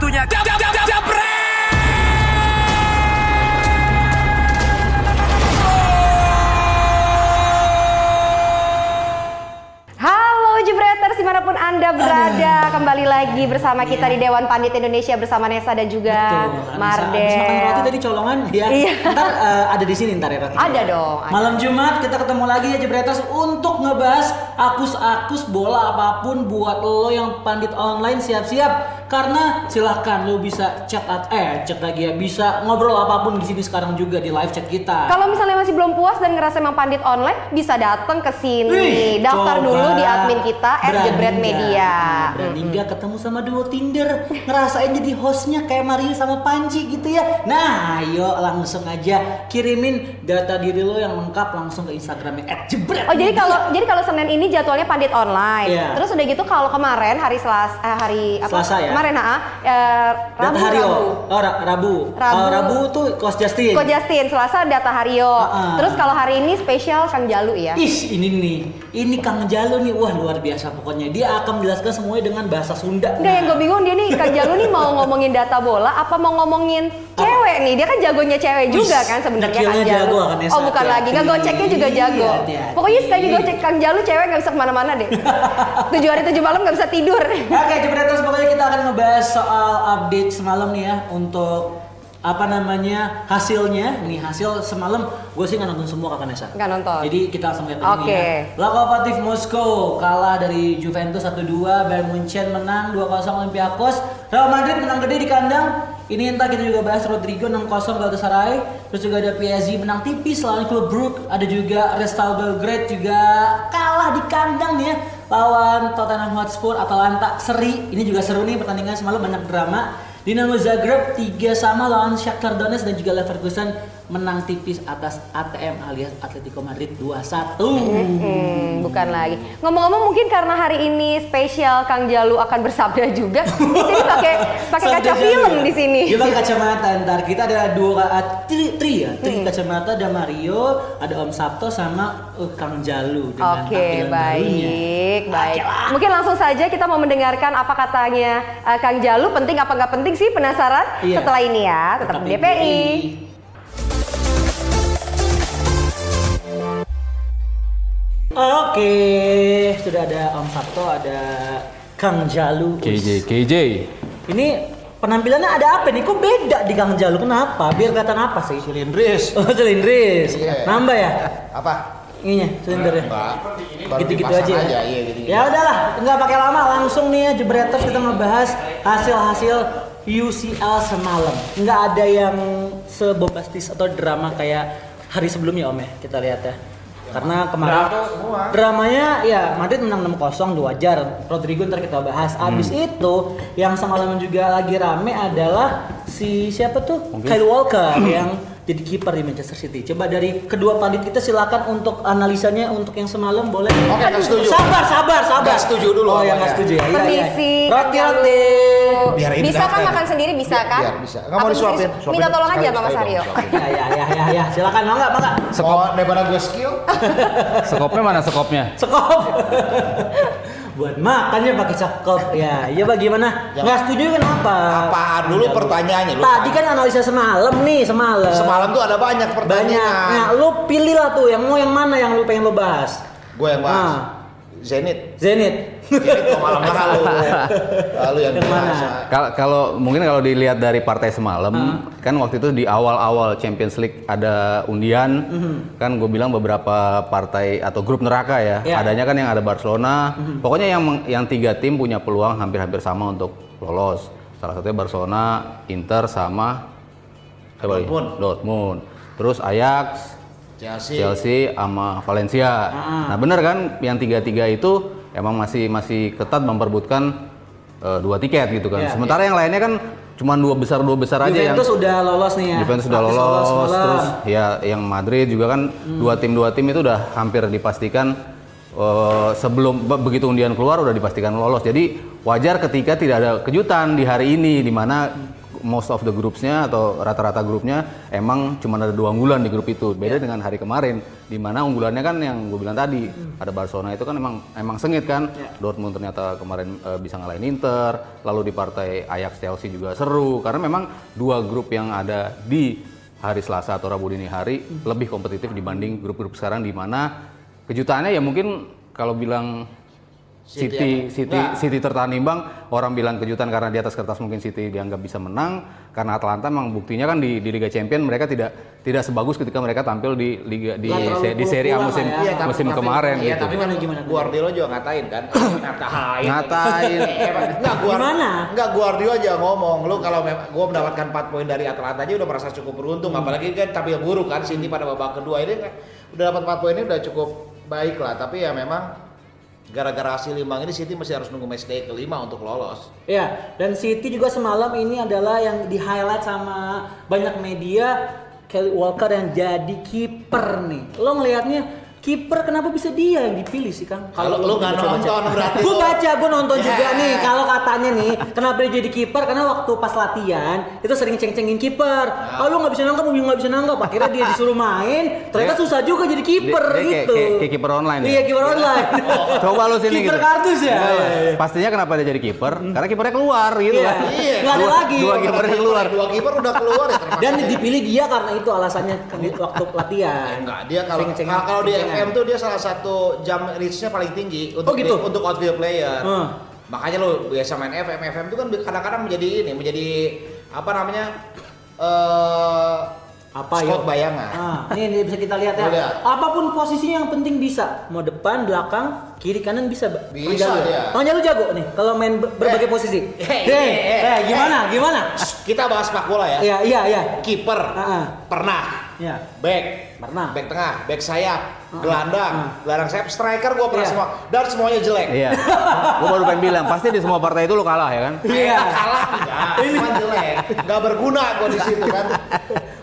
Waktunya jab, jab, jab, jabret! Halo Jebreters di mana pun Anda berada Kembali lagi bersama kita di Dewan Pandit Indonesia Bersama Nesa dan juga Betul, Habis makan roti tadi colongan ya. Iya. Ntar eh, ada di sini ntar ya roti. Ada dong, ada. Malam Jumat kita ketemu lagi ya Jebretas untuk ngebahas akus-akus bola apa pun buat lo yang pandit online siap-siap karena silahkan lo bisa chat at eh chat lagi ya bisa ngobrol apa pun di sini sekarang juga di live chat kita. Kalau misalnya masih belum puas dan ngerasa emang pandit online Bisa datang ke sini Wih, Daftar coba. dulu di admin kita Jebret? Media Nah, Berani nggak ketemu sama duo Tinder ngerasain jadi hostnya kayak Mario sama Panji gitu ya. Nah, ayo langsung aja kirimin data diri lo yang lengkap langsung ke Instagramnya @jebret. Oh jadi kalau jadi kalau Senin ini jadwalnya pandit online. Iya. Terus udah gitu kalau kemarin hari Selasa eh, hari apa? Selasa ya? Kemarin ha, eh, data Rabu, Hario. Rabu. Oh, Ra- Rabu. Rabu. Kalau Rabu tuh Coach Justin. Ko Justin, Selasa data Hario. Ah-ah. Terus kalau hari ini spesial Kang Jalu ya. Ih, ini nih. Ini Kang Jalu nih. Wah, luar biasa pokoknya. Dia akan menjelaskan semuanya dengan bahasa Sunda. Enggak yang gue bingung dia nih Kang Jalu nih mau ngomongin data bola apa mau ngomongin cewek nih dia kan jagonya cewek juga Wis, kan sebenarnya Kang Jalu. jago kan, Nesa. oh bukan lagi nggak goceknya juga jago. Hati-hati. Pokoknya sekali gocek Kang Jalu cewek nggak bisa ke mana-mana deh. tujuh hari tujuh malam nggak bisa tidur. Oke, Jebreters pokoknya kita akan ngebahas soal update semalam nih ya untuk apa namanya hasilnya. Nih hasil semalam gue sih nggak nonton semua kakak Nesa Nggak nonton. jadi kita langsung lihat nih Oke. ya. Lokomotif Moskow kalah dari Juventus 1-2 Bayern Munchen menang 2-0 Olympiakos. Real Madrid menang gede di kandang. Ini entah kita juga bahas Rodrigo 6-0 Galatasaray. Terus juga ada PSG menang tipis lawan klub Brugge ada juga Restal Belgrade juga kalah di kandang nih ya. Lawan Tottenham Hotspur Atalanta seri. Ini juga seru nih pertandingan semalam banyak drama Dinamo Zagreb 3 sama lawan Shakhtar Donetsk dan juga Leverkusen menang tipis atas ATM alias Atletico Madrid 2-1. Hmm, bukan lagi. Ngomong-ngomong mungkin karena hari ini spesial Kang Jalu akan bersabda juga. Jadi pakai pakai kaca film ya? di sini. Pakai kacamata ntar kita ada dua uh, tri, tri ya, tri Hmm. kacamata ada Mario, ada Om Sabto sama uh, Kang Jalu dengan Oke, barunya. baik, baik. Oke lah. Mungkin langsung saja kita mau mendengarkan apa katanya eh, Kang Jalu. Penting apa nggak penting sih penasaran? Iya. Setelah ini ya, tetap, di DPI. Oke, sudah ada Om Sabto, ada Kang Jalu. KJ KJ Ini penampilannya ada apa nih? Kok beda di Kang Jalu? Kenapa? Biar kelihatan apa sih? Silindris. Oh, silindris. Iya. Nambah ya? Apa? Ininya, silindernya. Gitu-gitu dipasang aja, ya. Iya, gitu. Ya udahlah, nggak pakai lama, langsung nih ya Jebreters kita ngebahas hasil-hasil UCL semalam. Nggak ada yang sebombastis atau drama kayak hari sebelumnya Om ya, kita lihat ya. Karena kemarin Drama semua. dramanya ya Madrid menang 6-0 dua wajar. Rodrigo ntar kita bahas. Abis itu yang semalam juga lagi rame adalah si siapa tuh? Kyle Walker yang jadi kiper di Manchester City. Coba dari kedua pandit kita silakan untuk analisanya untuk yang semalam boleh. Oke, nggak setuju. Sabar, sabar, sabar. Nggak setuju dulu Oh, yang awalnya. nggak setuju ya. Iya, iya. Permisi. Roti, Jalu. roti. Biar ini bisa kan makan sendiri bisa kan? biar bisa. Nggak mau disuapin. Minta tolong aja sama Mas Aryo. dong, suapin. Ya, ya, ya, ya, ya. Silakan, mau nggak, mau nggak? Oh, daripada gue skill, Sekopnya mana sekopnya? Sekop. Buat makannya pakai sekop. Ya, iya bagaimana? Ya. Nggak setuju kenapa? apaan dulu pertanyaannya? Lu Tadi kan analisa semalam nih, semalam. semalam tuh ada banyak banyak. pertanyaan. Nah, lu pilih lah tuh yang mau yang mana yang lu pengen lu bahas. Gue yang bahas. Nah. Zenit. Zenit. Zenit kok malam-malam lu. Lalu yang mana? biasa. Kalau mungkin kalau dilihat dari partai semalam, kan waktu itu di awal-awal Champions League ada undian, kan gue bilang beberapa partai atau grup neraka ya, Ya. adanya kan yang ada Barcelona, pokoknya yang yang tiga tim punya peluang hampir-hampir sama untuk lolos. Salah satunya Barcelona, Inter sama? Dortmund. Dortmund. Terus Ajax, Chelsea. Chelsea sama Valencia. Nah bener kan yang tiga-tiga itu emang masih masih ketat memperbutkan eh, dua tiket gitu kan. Iya, Sementara yang lainnya kan cuma dua besar dua besar aja yang Juventus udah lolos nih ya. Juventus sudah lolos, semalam. terus ya yang Madrid juga kan dua tim dua tim itu udah hampir dipastikan eh, sebelum be- begitu undian keluar udah dipastikan lolos. Jadi wajar ketika tidak ada kejutan di hari ini di mana most of the groupsnya atau rata-rata grupnya emang cuma ada dua unggulan di grup itu. Beda dengan hari kemarin, di mana unggulannya kan yang gue bilang tadi ada Barcelona itu kan emang emang sengit kan. Dortmund ternyata kemarin eh, bisa ngalahin Inter, lalu di partai Ajax Chelsea juga seru. Karena memang dua grup yang ada di hari Selasa atau Rabu dini hari lebih kompetitif dibanding grup-grup sekarang di mana kejutannya ya mungkin kalau bilang City City City tertahan imbang orang bilang kejutan karena di atas kertas mungkin City dianggap bisa menang karena Atalanta memang buktinya kan di, di Liga Champion mereka tidak tidak sebagus ketika mereka tampil di liga di se- di Serie A musim lah ya. Tapi- musim tapi- kemarin iya, gitu. tapi kan gimana? Guardiola juga ngatain kan ngatain Ngatain. enggak Guard Gimana? enggak Guardiola aja ngomong lu kalau mem- gua mendapatkan 4 poin dari Atalanta aja udah merasa cukup beruntung apalagi kan tampil buruk kan City pada babak kedua ini kan udah dapat 4 poin ini udah cukup baik lah tapi ya memang gara-gara hasil imbang ini City masih harus nunggu match day kelima untuk lolos Ya, dan City juga semalam ini adalah yang di highlight sama banyak media Kelly Walker yang jadi kiper nih. Lo ngelihatnya kiper kenapa bisa dia yang dipilih sih Kang? Kalau lu nggak nonton berarti Gue baca, gue nonton Ya. juga nih. Kalau katanya nih, kenapa dia jadi kiper? Karena waktu pas latihan itu sering ceng-cengin kiper. Ya. Oh lu nggak bisa nangkap, lu nggak bisa nangkap. Akhirnya dia disuruh main, ternyata Dia- susah juga jadi kiper dia gitu. kayak- kiper online ya? Iya kiper online. Coba lu sini Kiper gitu. kardus ya. Iya, iya. Pastinya kenapa dia jadi kiper? Karena kipernya keluar gitu Iya. kan. Iya. Nggak ada Dua- lagi. Dua kiper yang keluar. dua kiper udah keluar ya Dan dia. dipilih dia karena itu alasannya di- waktu latihan. Enggak, dia kalau kalau- kalau di ceng-cengan. FM tuh dia salah satu jam reach-nya paling tinggi untuk Oh, gitu? di- untuk outfield player. Hmm. Makanya lo biasa main FM, FM itu kan kadang-kadang menjadi ini, menjadi apa namanya? eh Apa ya? bayangan. Ah, ini, ini bisa kita lihat ya. Lu lihat. Apa pun posisinya yang penting bisa. Mau depan, belakang, kiri, kanan bisa. Bisa dia. Kang Jalu jago nih kalau main ber- berbagai Eh. posisi. Eh, Eh, eh, eh, eh, gimana? Gimana? Kita bahas sepak bola ya. Iya, iya, iya. Kiper ah. pernah, Iya. back Pernah. back tengah, back sayap, Ah, gelandang, ah. gelandang sayap, striker gua pernah Iya. semua dan semuanya jelek. Iya. Gua baru pengen bilang, pasti di semua partai itu lo kalah ya kan? Iya. Kalah enggak, cuma jelek. Enggak berguna gua di situ kan.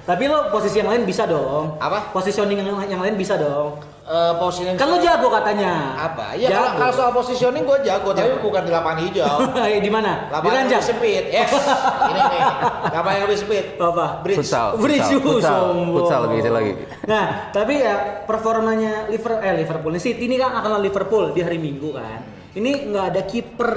Tapi lo posisi yang lain bisa dong. Apa? Positioning yang, yang lain bisa dong. Eh positioning Kan lo jago katanya. apa? Iya kalau, kalau soal positioning gue jago, tapi bukan di lapangan hijau. Eh, di mana? Di Lapangan yang ranjang. lebih sempit. Yes. Ini nih. Lapangan yang lebih sempit. Apa? Bridge. Futsal. Bridge futsal, futsal, lebih kecil lagi. Nah, tapi ya performanya Liverpool eh Liverpool nih City ini kan akan lawan Liverpool di hari Minggu kan. Ini nggak ada kiper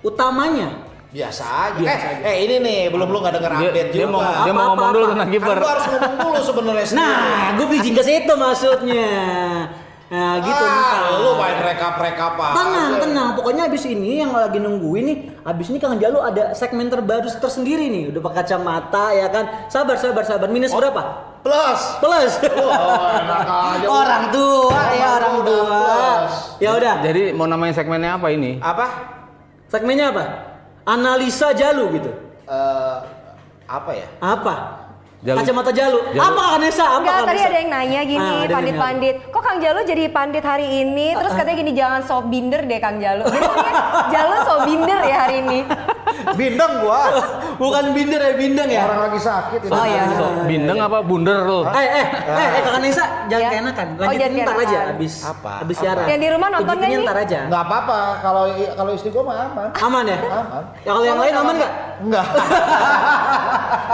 utamanya. Biasa aja. Biasa eh, aja. eh, ini nih belum lu nggak denger Dia, update dia juga. mau dia Apa, mau apa, ngomong dulu apa? tentang Kan kiper. gua harus ngomong dulu sebenarnya. Nah, gue bridging ke situ maksudnya. Nah, gitu ah, lu main rekap-rekap apa? Tenang, tenang. Pokoknya abis ini yang lagi nungguin nih, abis ini Kang Jalu ada segmen terbaru tersendiri nih. Udah pakai kacamata ya kan. Sabar, sabar, sabar. Minus berapa? Plus. Plus. Oh, aja. orang tua ya Orang tua. Ya udah. Jadi mau namain segmennya apa ini? Apa? Segmennya apa? Analisa Jalu gitu. Eh, apa ya? Apa? Jalu. Kacamata Jalu. Jalu. Apa Kak Nesa? Apa Enggak, tadi ada yang nanya gini, Ah, pandit-pandit. Kok Kang Jalu jadi pandit hari ini? Terus katanya gini, jangan sok binder deh Kang Jalu. Ya? Jalu sok binder ya hari ini. Bindeng gua. Bukan binder ya, bindeng ya. Orang lagi sakit. ini. Oh, iya. So, bindeng apa bunder lo? Eh, eh, eh, eh, Kakak Nesa, jangan Ya. keenakan. Oh, Lanjutin jangan ntar aja abis, Apa? abis Apa? siaran. Yang di rumah nonton nggak Begitunya nih? ntar aja. Nggak apa-apa. Kalau kalau istri gua mah aman. Aman ya? Aman. Ya kalau yang lain aman nggak? Enggak.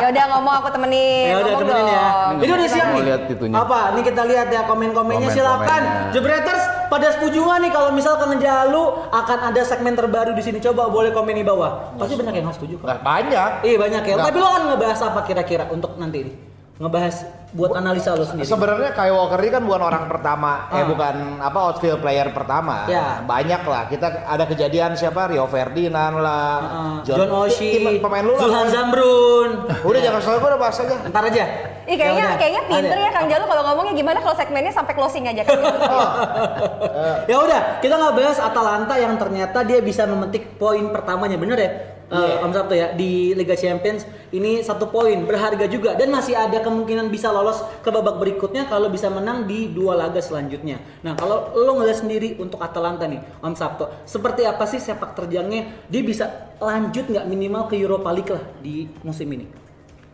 Ya udah ngomong aku temenin. Ya udah temenin ya. Ini udah siap nih. lihat itunya. Apa? Ini kita lihat ya komen-komennya. Komen-komennya. Silakan. Jebreters pada setuju nggak nih kalau misalkan Jalu akan ada segmen terbaru di sini? Coba boleh komen di bawah. Pasti banyak yang nggak setuju. Nggak banyak. Iya banyak ya. Nggak. Tapi lo kan ngebahas apa kira-kira untuk nanti ini? Ngebahas buat analisa lo sendiri. Sebenarnya Kyle Walker ini kan bukan orang pertama, eh Ah. bukan apa outfield player pertama. Ya. Banyak lah. Kita ada kejadian siapa Rio Ferdinand lah, Heeh. John, Oshie, tim- pemain lu lah. Zulhan Zambrun. Udah jangan soal gue udah bahas aja. Ntar aja. Ih kayaknya udah. kayaknya pinter Ada. ya Kang Jalu kalau ngomongnya gimana kalau segmennya sampai closing aja Kang Jalu. ya udah, kita nggak bahas Atalanta yang ternyata dia bisa memetik poin pertamanya, bener ya? Eh, Iya. Om Sabto ya di Liga Champions ini satu poin berharga juga dan masih ada kemungkinan bisa lolos ke babak berikutnya kalau bisa menang di dua laga selanjutnya. Nah kalau lo ngeliat sendiri untuk Atalanta nih Om Sabto, seperti apa sih sepak terjangnya dia bisa lanjut nggak minimal ke Europa League lah di musim ini?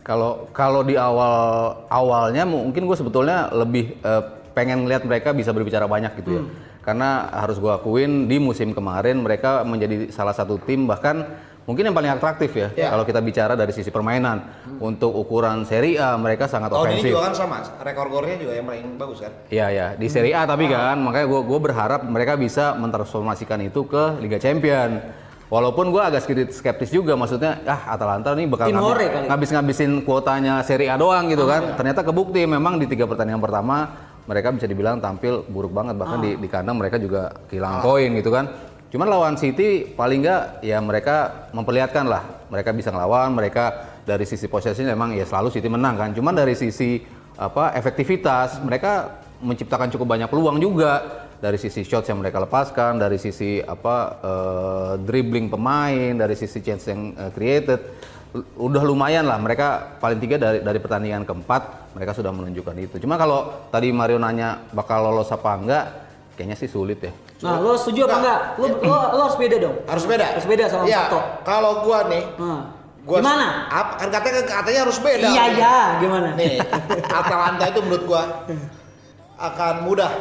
Kalau kalau di awal awalnya mungkin gue sebetulnya lebih eh, pengen ngeliat mereka bisa berbicara banyak gitu ya. Karena harus gue akuin di musim kemarin mereka menjadi salah satu tim bahkan mungkin yang paling atraktif ya Ya. kalau kita bicara dari sisi permainan untuk ukuran Serie A mereka sangat Oh ini ofensif. juga kan sama, rekor gornya juga yang paling bagus kan? Iya ya di Serie A tapi kan makanya gue gue berharap mereka bisa mentransformasikan itu ke Liga Champion. Walaupun gue agak sedikit skeptis juga, maksudnya ah Atalanta nih bakal ngabis- kali. ngabis-ngabisin kuotanya Serie A doang gitu kan. Ternyata kebukti memang di tiga pertandingan pertama mereka bisa dibilang tampil buruk banget bahkan di, di kandang mereka juga kehilangan poin gitu kan. Cuman lawan City paling nggak ya mereka memperlihatkan lah mereka bisa ngelawan, mereka dari sisi possession memang ya selalu City menang kan. Cuman dari sisi apa efektivitas mereka menciptakan cukup banyak peluang juga dari sisi shots yang mereka lepaskan, dari sisi apa eh, dribbling pemain, dari sisi chance yang eh, created udah lumayan lah mereka paling tiga dari dari pertandingan keempat mereka sudah menunjukkan itu. Cuma kalau tadi Mario nanya bakal lolos apa enggak, kayaknya sih sulit ya. Nah, lo setuju apa enggak? Lo, lo, lo harus beda dong. Harus beda. Harus beda sama Iya, Pato. Kalau gua nih, Nah, gua gimana? Apa, kan katanya katanya harus beda. Iya, iya, gimana? Nih, Atalanta itu menurut gua akan mudah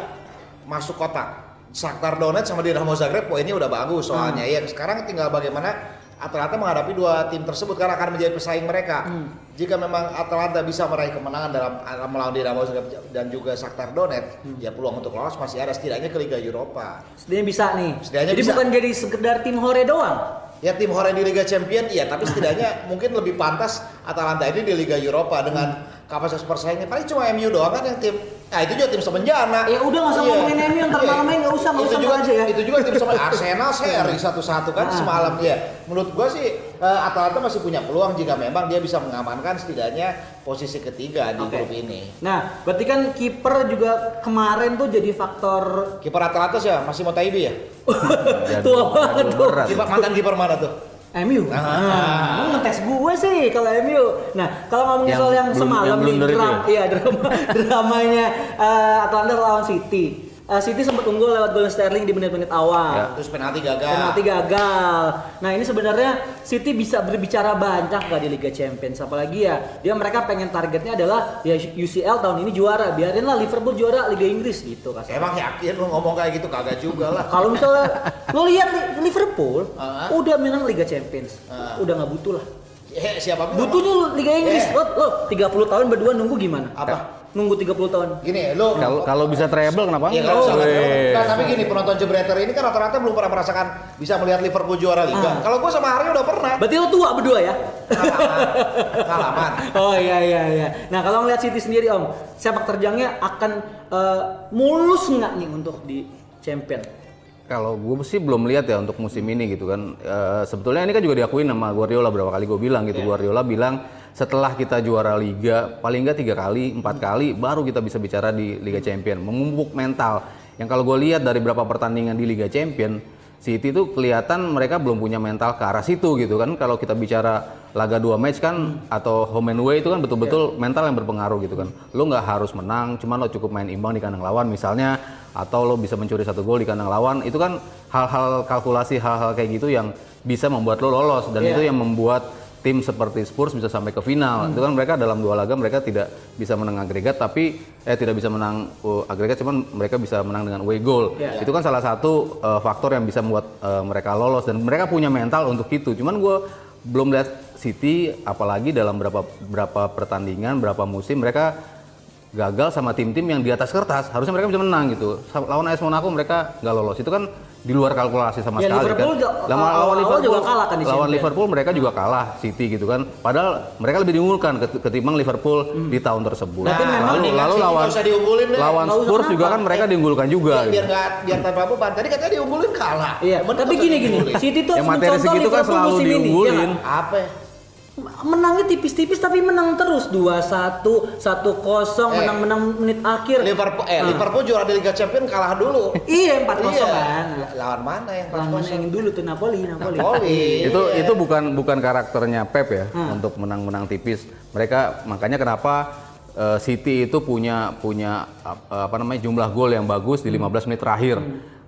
masuk kotak. Shakhtar Donetsk sama Dinamo Zagreb poinnya udah bagus soalnya. Hmm. Ya sekarang tinggal bagaimana Atalanta menghadapi dua tim tersebut karena akan menjadi pesaing mereka. Hmm. Jika memang Atalanta bisa meraih kemenangan dalam melawan Dinamo dan juga Shakhtar Donetsk, Hmm. ya peluang untuk lolos masih ada setidaknya ke Liga Eropa. Setidaknya bisa nih. Setidaknya Jadi bisa. bukan jadi sekedar tim hore doang. Ya tim hore di Liga Champion iya, tapi setidaknya mungkin lebih pantas Atalanta ini di Liga Eropa dengan kapasitas persaingnya paling cuma MU doang kan yang tim Nah itu juga tim semenjana. Ya udah, nggak usah ngomongin MU, ntar Iya. malam-malam nggak usah, nggak Itu usah juga, aja ya. Itu juga tim semen Arsenal seri satu-satu kan Ah. semalam ya. Menurut gua sih eh, Atalanta masih punya peluang jika memang dia bisa mengamankan setidaknya posisi ketiga di Oke. grup ini. Nah, berarti kan kiper juga kemarin tuh jadi faktor Kiper Atalanta sih masih mau Taibi ya? Tua banget tuh. mantan kiper mana tuh? MU. Ah. Nah, lu ngetes gue sih kalau MU. Nah, kalau ngomongin Yang soal yang belum- semalam yang nih blunder itu dram- iya drama dramanya eh, Atlanta lawan City. Eh, City sempat unggul lewat gol Sterling di menit-menit awal. Ya. Terus penalti gagal. Penalti gagal. Nah ini sebenarnya City bisa berbicara banyak gak di Liga Champions. Apalagi ya dia mereka pengen targetnya adalah ya UCL tahun ini juara. Biarinlah Liverpool juara Liga Inggris gitu kasar. Emang yakin lu ngomong kayak gitu kagak juga lah. Kalau misalnya lo lihat Li- Liverpool Ah. udah menang Liga Champions, Ah. udah nggak butuh lah. Eh, siapa bilang? Butuhnya lo Liga Inggris. Eh. Lo, lo 30 tahun berdua nunggu gimana? Apa? Nunggu 30 tahun. Gini, lu Kalau kalau bisa treble kenapa Iya kalau Weh. Nah, tapi gini penonton jebreter ini kan rata-rata belum pernah merasakan bisa melihat Liverpool juara liga. Ah. Kalau gue sama Arya udah pernah. Berarti lo tua berdua ya? Pengalaman. Oh iya iya iya. Nah kalau ngeliat City sendiri Om, sepak terjangnya akan eh, mulus nggak nih untuk di Champion? Kalau gue sih belum lihat ya untuk musim ini gitu kan. Eh, sebetulnya ini kan juga diakuin sama Guardiola berapa kali gue bilang gitu. Guardiola bilang setelah kita juara liga paling nggak tiga kali, empat kali baru kita bisa bicara di Liga Champion. Memupuk mental. Yang kalau gue lihat dari beberapa pertandingan di Liga Champion, City itu kelihatan mereka belum punya mental ke arah situ gitu kan. Kalau kita bicara laga dua match kan atau home and away itu kan betul-betul mental yang berpengaruh gitu kan. Lo nggak harus menang, cuman lo cukup main imbang di kandang lawan misalnya atau lo bisa mencuri satu gol di kandang lawan. Itu kan hal-hal kalkulasi hal-hal kayak gitu yang bisa membuat lo lolos dan Iya. itu yang membuat tim seperti Spurs bisa sampai ke final. Itu kan mereka dalam dua laga mereka tidak bisa menang agregat tapi eh tidak bisa menang uh, agregat cuman mereka bisa menang dengan away goal. Iya. Itu kan salah satu uh, faktor yang bisa membuat uh, mereka lolos dan mereka punya mental untuk itu. Cuman gue belum lihat City apalagi dalam berapa berapa pertandingan, berapa musim mereka gagal sama tim-tim yang di atas kertas harusnya mereka bisa menang gitu lawan AS Monaco mereka nggak lolos itu kan di luar kalkulasi sama Ya, sekali Liverpool kan juga- Lama- lawan Liverpool juga kalah kan di lawan Champions. Liverpool mereka juga kalah City gitu kan padahal mereka lebih diunggulkan ket- ketimbang Liverpool di tahun tersebut Berarti memang lalu, lalu lawan lawan Spurs juga kan mereka diunggulkan juga biar gitu. nggak biar tanpa beban. Tadi katanya diunggulin kalah. Iya. Tapi gini gini? City tuh Yang materi mencontoh segitu kan selalu musim ini, ya diunggulin. Apa? Ya? menangnya tipis-tipis tapi menang terus 2-1, 1-0, Eh. menang-menang menit akhir. Liverpool eh Ah. Liverpool juara di Liga Champions kalah dulu. Iya 4-0 Iya. kan. Lawan mana yang Lawan mana 4-0? yang dulu tuh Napoli, Napoli. Napoli. itu Iya. itu bukan bukan karakternya Pep ya Hmm. untuk menang-menang tipis. Mereka makanya kenapa eh, City itu punya punya ap- apa namanya jumlah gol yang bagus di 15 menit terakhir.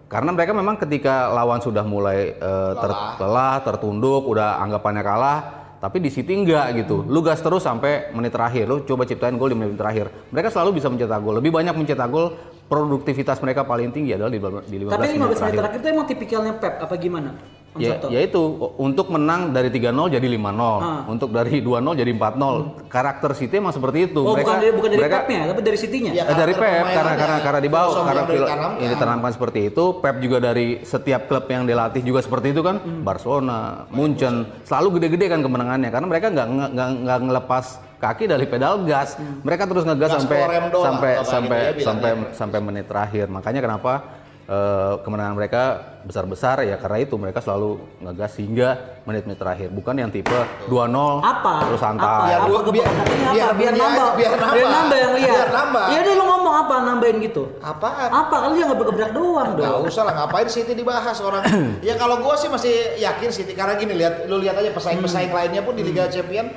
Karena mereka memang ketika lawan sudah mulai eh, ter- lelah, tertunduk, udah anggapannya kalah, tapi di City enggak gitu. Lu gas terus sampai menit terakhir. Lu coba ciptain gol di menit terakhir. Mereka selalu bisa mencetak gol. Lebih banyak mencetak gol, produktivitas mereka paling tinggi adalah di, di 15 Tapi 15 menit menit terakhir. terakhir itu emang tipikalnya Pep apa gimana? Ya, ya itu. Untuk menang dari 3-0 jadi 5-0, Ah. untuk dari 2-0 jadi 4-0. Karakter City emang seperti itu. Oh, bukan dari bukan dari mereka Pepnya, tapi dari City-nya. Ya, dari Pep karena karena karena dibawa Filosofi karena yang ditanamkan. yang ditanamkan seperti itu. Pep juga dari setiap klub yang dilatih juga seperti itu kan. Hmm. Barcelona, Munchen. Selalu gede-gede kan kemenangannya. Karena mereka nggak nggak ngelepas kaki dari pedal gas. Mereka terus ngegas Gas sampai sampai sampai ya sampai sampai menit terakhir. Makanya kenapa eh, kemenangan mereka besar-besar ya karena itu mereka selalu ngegas hingga menit-menit terakhir bukan yang tipe 2-0 apa? terus Apa? santai Biar apa gua- biar- keberkatannya biar apa? Biar bunyi nambah. biar nambah. Biar nambah yang lihat. Biar nambah. Ya udah lu ngomong apa nambahin gitu? Apaan? Apa? Kan lu yang ngebrak doang Gak dong. usah lah, ngapain City dibahas orang. ya kalau gua sih masih yakin City karena gini lihat lu lihat aja pesaing-pesaing lainnya pun di Liga Champion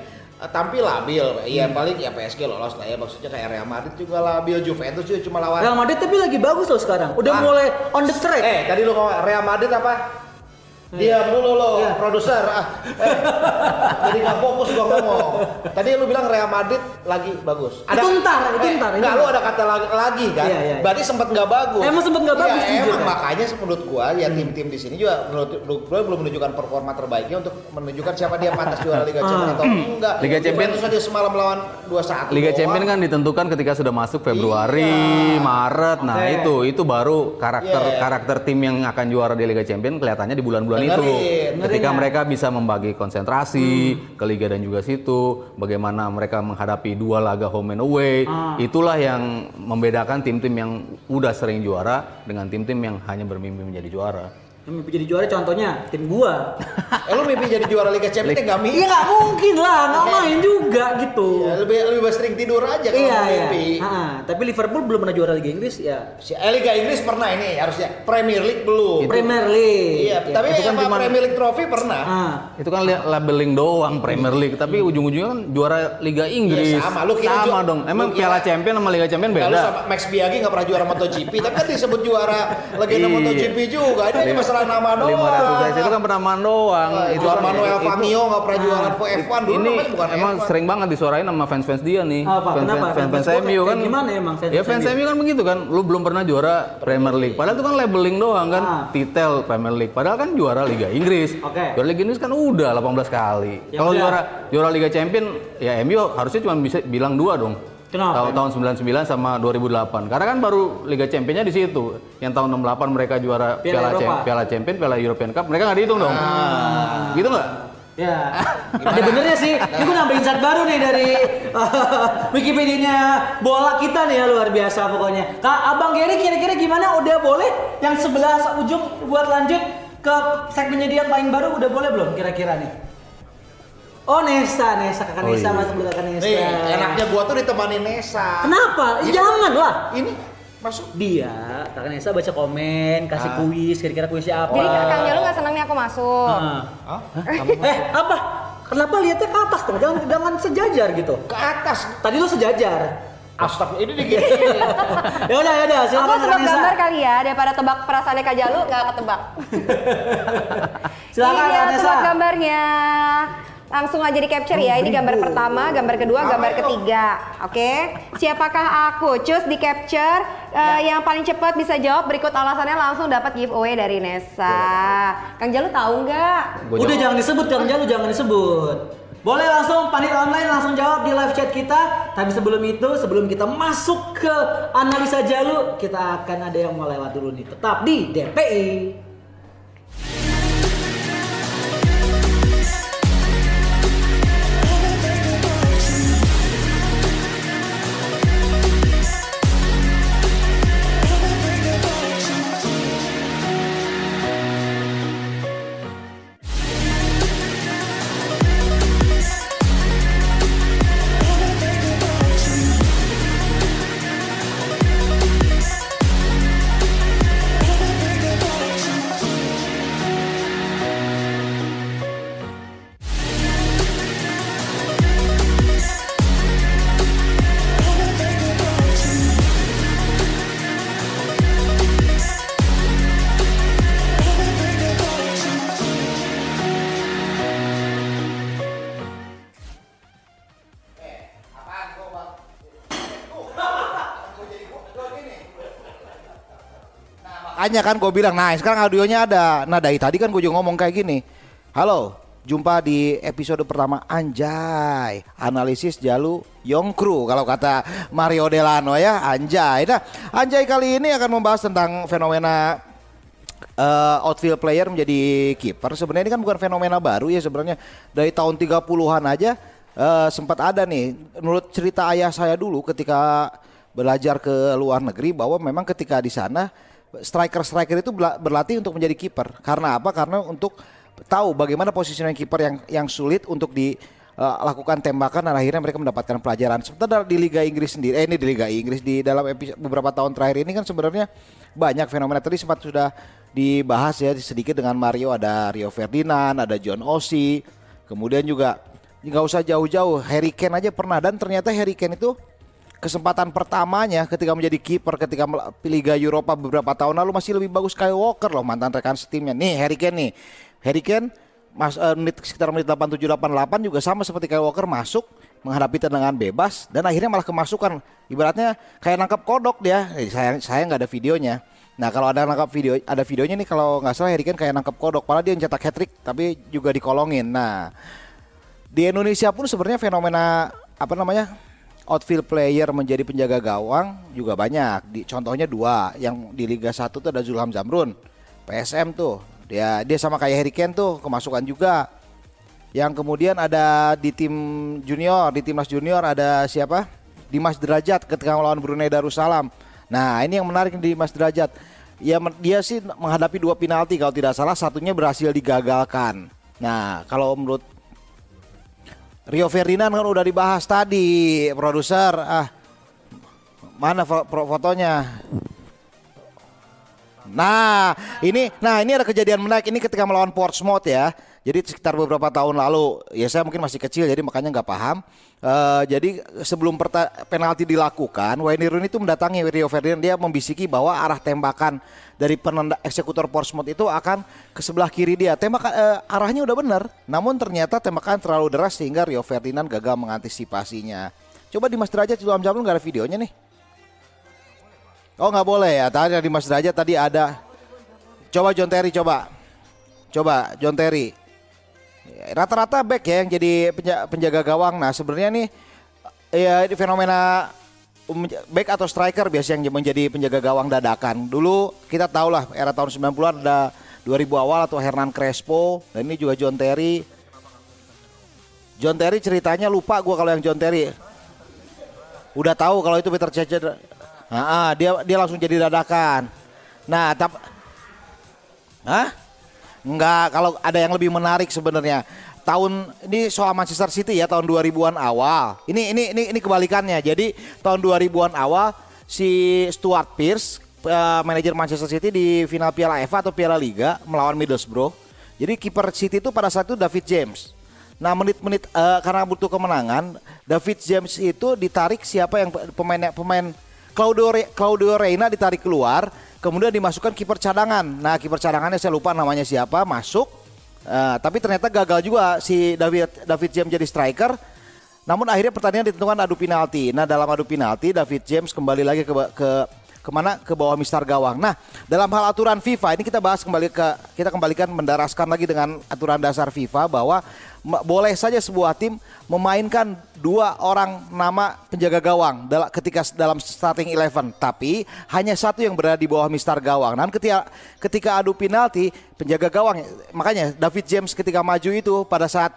tampil labil. Iya paling ya PSG lolos lah ya maksudnya kayak Real Madrid juga labil, Juventus juga cuma lawan. Real Madrid tapi lagi bagus loh sekarang. Udah Ah. mulai on the track. Eh, tadi lu ngomong Real Madrid apa? Diam dulu lo, Iya. produser. Ah, eh, jadi nggak fokus gua ngomong. Tadi lu bilang Real Madrid lagi bagus. Itu ntar, itu eh, ntar, itu Nggak, ntar. lu ada kata lagi, lagi kan? Iya, iya. Berarti sempat nggak bagus. Emang sempet nggak Iya, bagus, jujur, Emang ya? makanya menurut gua ya tim-tim di sini juga menurut, menurut gua belum menunjukkan performa terbaiknya untuk menunjukkan siapa dia pantas juara Liga Champions atau enggak. Liga Champions- Juventus aja semalam lawan 2-1. Liga. Champions kan ditentukan ketika sudah masuk Februari, Maret. Nah, Oke. itu itu baru karakter Iya. karakter tim yang akan juara di Liga Champions kelihatannya di bulan-bulan itu. Dengerin. Ketika Dengerin ya. mereka bisa membagi konsentrasi ke liga dan juga situ, bagaimana mereka menghadapi dua laga home and away. Ah. Itulah yang membedakan tim-tim yang udah sering juara dengan tim-tim yang hanya bermimpi menjadi juara. Yang mimpi jadi juara contohnya tim gua. Eh lu mimpi jadi juara Liga Champions nggak mimpi. Iya nggak mungkin lah, nggak main juga gitu. Ya, lebih lebih sering tidur aja kalau Iya iya. mimpi. Ah, tapi Liverpool belum pernah juara Liga Inggris ya. Si eh, Liga Inggris pernah ini harusnya Premier League belum. Premier League. Iya, Ya. tapi itu kan apa cuman- Premier League Trophy pernah. Ah. Itu kan li- labeling doang Premier League, tapi ujung-ujungnya kan juara Liga Inggris. Iya, sama. Lu kira Sama dong. Emang lu kira- Piala Champion sama Liga Champion beda. sama Max Biaggi nggak pernah juara MotoGP, tapi kan disebut juara legenda Iya. MotoGP juga. Ini Lima- masalah nama doang. 500 itu kan penamaan doang. Ah, itu kan- Manuel Fangio nggak pernah juara Ah, F1 dulu ini bukan emang F1. sering banget disuarain sama fans-fans dia nih. Apa? Fans, Kenapa? fans, fans, Fans MU kan. gimana emang fans Ya fans MU? Kan begitu kan. Lu belum pernah juara Premier League. Padahal itu kan labeling doang kan. Ah. Titel Premier League. Padahal kan juara Liga Inggris. Oke. Juara Liga Inggris kan udah 18 kali. Ya Kalau juara juara Liga Champion ya MU harusnya cuma bisa bilang dua dong. Kenapa? Tahun, tahun 99 sama 2008. Karena kan baru Liga Championnya di situ. Yang tahun 68 mereka juara Piala Piala, Eropa. Cham- Piala Champion, Piala European Cup, mereka nggak dihitung dong. Gitu nggak? Ya, ada benernya sih. Ini gue nambah insight baru nih dari Wikipedia bola kita nih ya luar biasa pokoknya. Kak Abang Gary kira-kira gimana? Udah boleh? Yang sebelah ujung buat lanjut ke segmennya dia yang paling baru udah boleh belum kira-kira nih? Oh Nesa, Nesa kakak Oh, Nesa iya. masuk belakang Nesa. Nih, enaknya gua tuh ditemani Nesa. Kenapa? Ini- Jangan lah. Ini masuk. Dia, kakak Nesa baca komen, kasih Ah. kuis, kira-kira kuisnya apa? Jadi Kang Jalu nggak senang nih aku masuk. Ah. Hah? Eh, apa? Kenapa lihatnya ke atas dong? Jangan, jangan sejajar gitu. Ke atas. Tadi lu sejajar. Astagfirullah, ini dikit. ya udah ya udah Aku silakan tebak Nesa. gambar kali ya daripada tebak perasaannya Kak Jalu nggak ketebak. Silakan Ini dia tebak gambarnya. Langsung aja di capture ya. Ini gambar pertama, gambar kedua, gambar ketiga. Oke. Siapakah aku? Cus di capture. Eh, Yang paling cepat bisa jawab berikut alasannya langsung dapat giveaway dari Nesa. Kang Jalu tahu nggak? Udah jangan disebut Kang Jalu jangan disebut. Boleh langsung panit online langsung jawab di live chat kita. Tapi sebelum itu, sebelum kita masuk ke analisa Jalu, kita akan ada yang mau lewat dulu nih. Tetap di DPI. Makanya kan gue bilang, nah sekarang audionya ada. Nah dari tadi kan gue juga ngomong kayak gini. Halo, jumpa di episode pertama Anjay. Analisis Jalu Yongkru kalau kata Mario Delano ya, Anjay. Nah, Anjay kali ini akan membahas tentang fenomena eh, outfield player menjadi kiper. Sebenarnya ini kan bukan fenomena baru ya sebenarnya. Dari tahun 30-an aja eh, sempat ada nih. Menurut cerita ayah saya dulu ketika belajar ke luar negeri bahwa memang ketika di sana striker-striker itu berlatih untuk menjadi kiper. Karena apa? Karena untuk tahu bagaimana positioning kiper yang yang sulit untuk dilakukan tembakan dan akhirnya mereka mendapatkan pelajaran. Sementara di Liga Inggris sendiri, eh ini di Liga Inggris di dalam episode, beberapa tahun terakhir ini kan sebenarnya banyak fenomena tadi sempat sudah dibahas ya sedikit dengan Mario ada Rio Ferdinand, ada John Osi, kemudian juga nggak usah jauh-jauh Harry Kane aja pernah dan ternyata Harry Kane itu kesempatan pertamanya ketika menjadi kiper ketika Liga Eropa beberapa tahun lalu masih lebih bagus Kyle Walker loh mantan rekan setimnya. Nih Harry Kane nih. Harry Kane mas, eh, menit sekitar menit 87 88 juga sama seperti Kyle Walker masuk menghadapi tendangan bebas dan akhirnya malah kemasukan. Ibaratnya kayak nangkap kodok dia. Eh, saya saya nggak ada videonya. Nah kalau ada nangkap video ada videonya nih kalau nggak salah Harry Kane kayak nangkap kodok. Padahal dia ncetak hat trick tapi juga dikolongin. Nah di Indonesia pun sebenarnya fenomena apa namanya outfield player menjadi penjaga gawang juga banyak. Di, contohnya dua, yang di Liga 1 tuh ada Zulham Zamrun, PSM tuh. Dia dia sama kayak Harry Kane tuh kemasukan juga. Yang kemudian ada di tim junior, di timnas junior ada siapa? Dimas Derajat ketika melawan Brunei Darussalam. Nah, ini yang menarik di Dimas Derajat. Ya dia sih menghadapi dua penalti kalau tidak salah satunya berhasil digagalkan. Nah, kalau menurut Rio Ferdinand kan udah dibahas tadi, produser. Ah, mana fotonya? Nah, ini, nah ini ada kejadian menarik. Ini ketika melawan Portsmouth ya. Jadi sekitar beberapa tahun lalu, ya saya mungkin masih kecil, jadi makanya nggak paham. Eh, jadi sebelum penalti dilakukan, Wayne Rooney itu mendatangi Rio Ferdinand. Dia membisiki bahwa arah tembakan dari penenda eksekutor Portsmouth itu akan ke sebelah kiri dia. Tembakan eh, arahnya udah benar, namun ternyata tembakan terlalu deras sehingga Rio Ferdinand gagal mengantisipasinya. Coba di Mas Derajat Ilham Jamil nggak ada videonya nih. Oh nggak boleh ya. Tadi di Mas Derajat tadi ada. Coba John Terry coba. Coba John Terry. Ya, Rata-rata back ya yang jadi penja- penjaga gawang. Nah sebenarnya nih ya fenomena um, back atau striker biasanya yang menjadi penjaga gawang dadakan. Dulu kita tahu lah era tahun 90-an ada 2000 awal atau Hernan Crespo dan ini juga John Terry. John Terry ceritanya lupa gua kalau yang John Terry. Udah tahu kalau itu Peter Cech. Nah, ah, dia dia langsung jadi dadakan. Nah, tap Hah? Enggak, kalau ada yang lebih menarik sebenarnya. Tahun ini soal Manchester City ya tahun 2000-an awal. Ini ini ini ini kebalikannya. Jadi tahun 2000-an awal si Stuart Pearce eh, manajer Manchester City di final Piala FA atau Piala Liga melawan Middlesbrough. Jadi kiper City itu pada saat itu David James. Nah menit-menit eh, karena butuh kemenangan, David James itu ditarik siapa yang pemain pemain Claudio Re- Claudio Reina ditarik keluar, kemudian dimasukkan kiper cadangan. Nah kiper cadangannya saya lupa namanya siapa, masuk. Eh, tapi ternyata gagal juga si David David James jadi striker. Namun akhirnya pertandingan ditentukan adu penalti. Nah dalam adu penalti David James kembali lagi ke ke ke mana ke bawah mistar gawang. Nah dalam hal aturan FIFA ini kita bahas kembali ke kita kembalikan mendaraskan lagi dengan aturan dasar FIFA bahwa boleh saja sebuah tim memainkan dua orang nama penjaga gawang dal- ketika dalam starting eleven, tapi hanya satu yang berada di bawah mistar gawang. Dan ketika ketika adu penalti penjaga gawang makanya David James ketika maju itu pada saat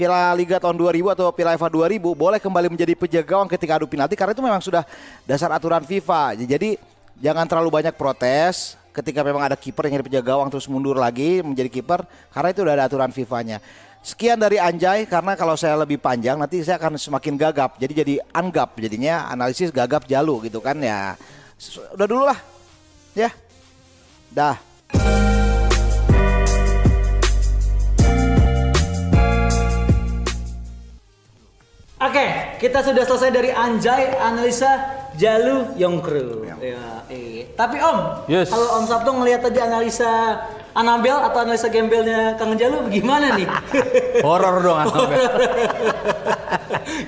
Piala Liga tahun 2000 atau Piala FA 2000 boleh kembali menjadi penjaga gawang ketika adu penalti karena itu memang sudah dasar aturan FIFA. Jadi jangan terlalu banyak protes ketika memang ada kiper yang jadi penjaga gawang terus mundur lagi menjadi kiper karena itu udah ada aturan FIFA-nya. Sekian dari Anjay karena kalau saya lebih panjang nanti saya akan semakin gagap. Jadi jadi anggap jadinya analisis gagap jalu gitu kan ya. Udah dulu lah. Ya. Dah. Oke, kita sudah selesai dari Anjay analisa Jalu Yongkru. Ya, eh. Tapi Om, Yes. kalau Om Sabtu ngelihat tadi analisa Anabel atau analisa gembelnya Kang Jalu gimana nih? Horor dong Anabel.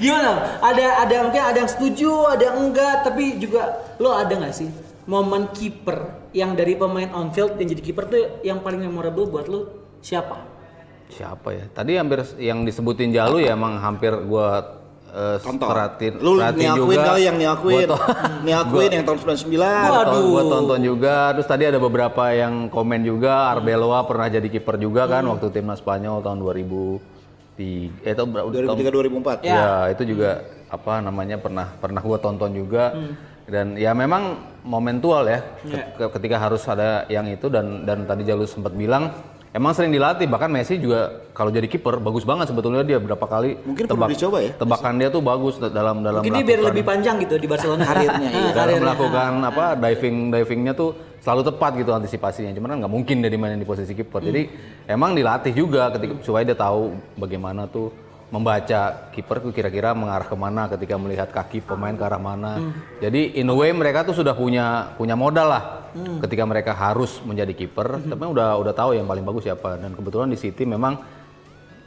gimana? Ada ada mungkin ada yang setuju, ada yang enggak, tapi juga lo ada nggak sih momen kiper yang dari pemain on field yang jadi kiper tuh yang paling memorable buat lu siapa? Siapa ya? Tadi hampir yang disebutin Jalu ya emang hampir gua eh, Tonton. perhatiin, Lu perhatiin niakuin juga. kali yang niakuin. Gua niakuin yang tahun 99. Waduh. Gue tonton juga. Terus tadi ada beberapa yang komen juga. Arbeloa pernah jadi kiper juga kan waktu timnas Spanyol tahun 2003. Eh, tahun berapa? 2003 2004. Ya. Ya. itu juga apa namanya pernah pernah gue tonton juga. Dan ya memang momentual ya. Ya. Ke- Ketika harus ada yang itu dan dan tadi Jalu sempat bilang emang sering dilatih bahkan Messi juga kalau jadi kiper bagus banget sebetulnya dia berapa kali Mungkin perlu dicoba ya? tebakan dia tuh bagus dalam dalam Mungkin dia biar lebih panjang gitu di Barcelona Karirnya, iya. Dalam karirnya. melakukan apa diving divingnya tuh selalu tepat gitu antisipasinya cuman kan nggak mungkin dia dimainin di posisi kiper jadi emang dilatih juga ketika supaya dia tahu bagaimana tuh membaca kiper kira-kira mengarah ke mana ketika melihat kaki pemain ke arah mana. Jadi in a way mereka tuh sudah punya punya modal lah ketika mereka harus menjadi kiper. Tapi udah udah tahu yang paling bagus siapa. Dan kebetulan di City memang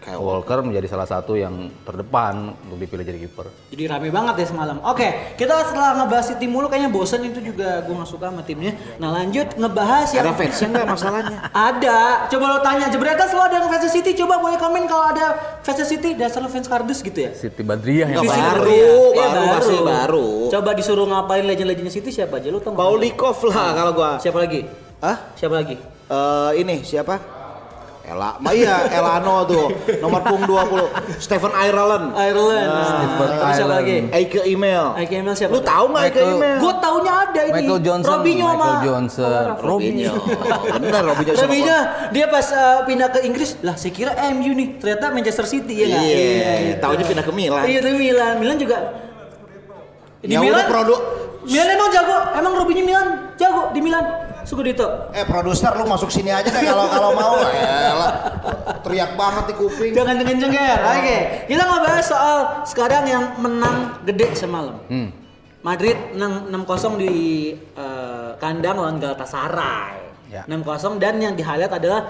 Kyle Walker menjadi salah satu yang terdepan untuk dipilih jadi kiper Jadi rame banget ya semalam. Oke, kita setelah ngebahas City mulu kayaknya bosen itu juga gue nggak suka sama timnya. Nah lanjut ngebahas yang Ada fansnya nggak masalahnya? Ada. Coba lo tanya Jebretas lo ada yang fans City coba boleh komen kalau ada fans City dasar lo fans kardus gitu ya. City Badriah yang baru, Badriah. Iya, baru, masih baru. Coba disuruh ngapain legend-legendnya City siapa aja lo tau? Paulikov lah kalau gua. Siapa lagi? Hah? Siapa lagi? Eh ini siapa? Ela, Ma iya Elano tuh nomor pung 20 Stephen Ireland Ireland. Stephen Nah, terus siapa Ireland. lagi? Eike email Ike Email siapa? Lu tahu nggak Eike Michael- email? Gue taunya ada ini. Michael Johnson, Robinho Michael sama Johnson, Robinho Bener Robinho Robinho dia pas uh, pindah ke Inggris lah saya kira MU nih ternyata Manchester City ya nggak? Iya Taunya pindah ke Milan Iya dari Milan, Milan juga di Ya Milan udah produk Milan emang jago, emang Robinho Milan jago di Milan. Suku Dito. Eh produser lu masuk sini aja deh kalau kalau mau. Elah, teriak banget di kuping. Jangan dengan cengker. Oke, kita ngebahas soal sekarang yang menang gede semalam. Hmm. Madrid menang 6-0 di eh, kandang lawan Galatasaray. Ya. 6-0 dan yang di highlight adalah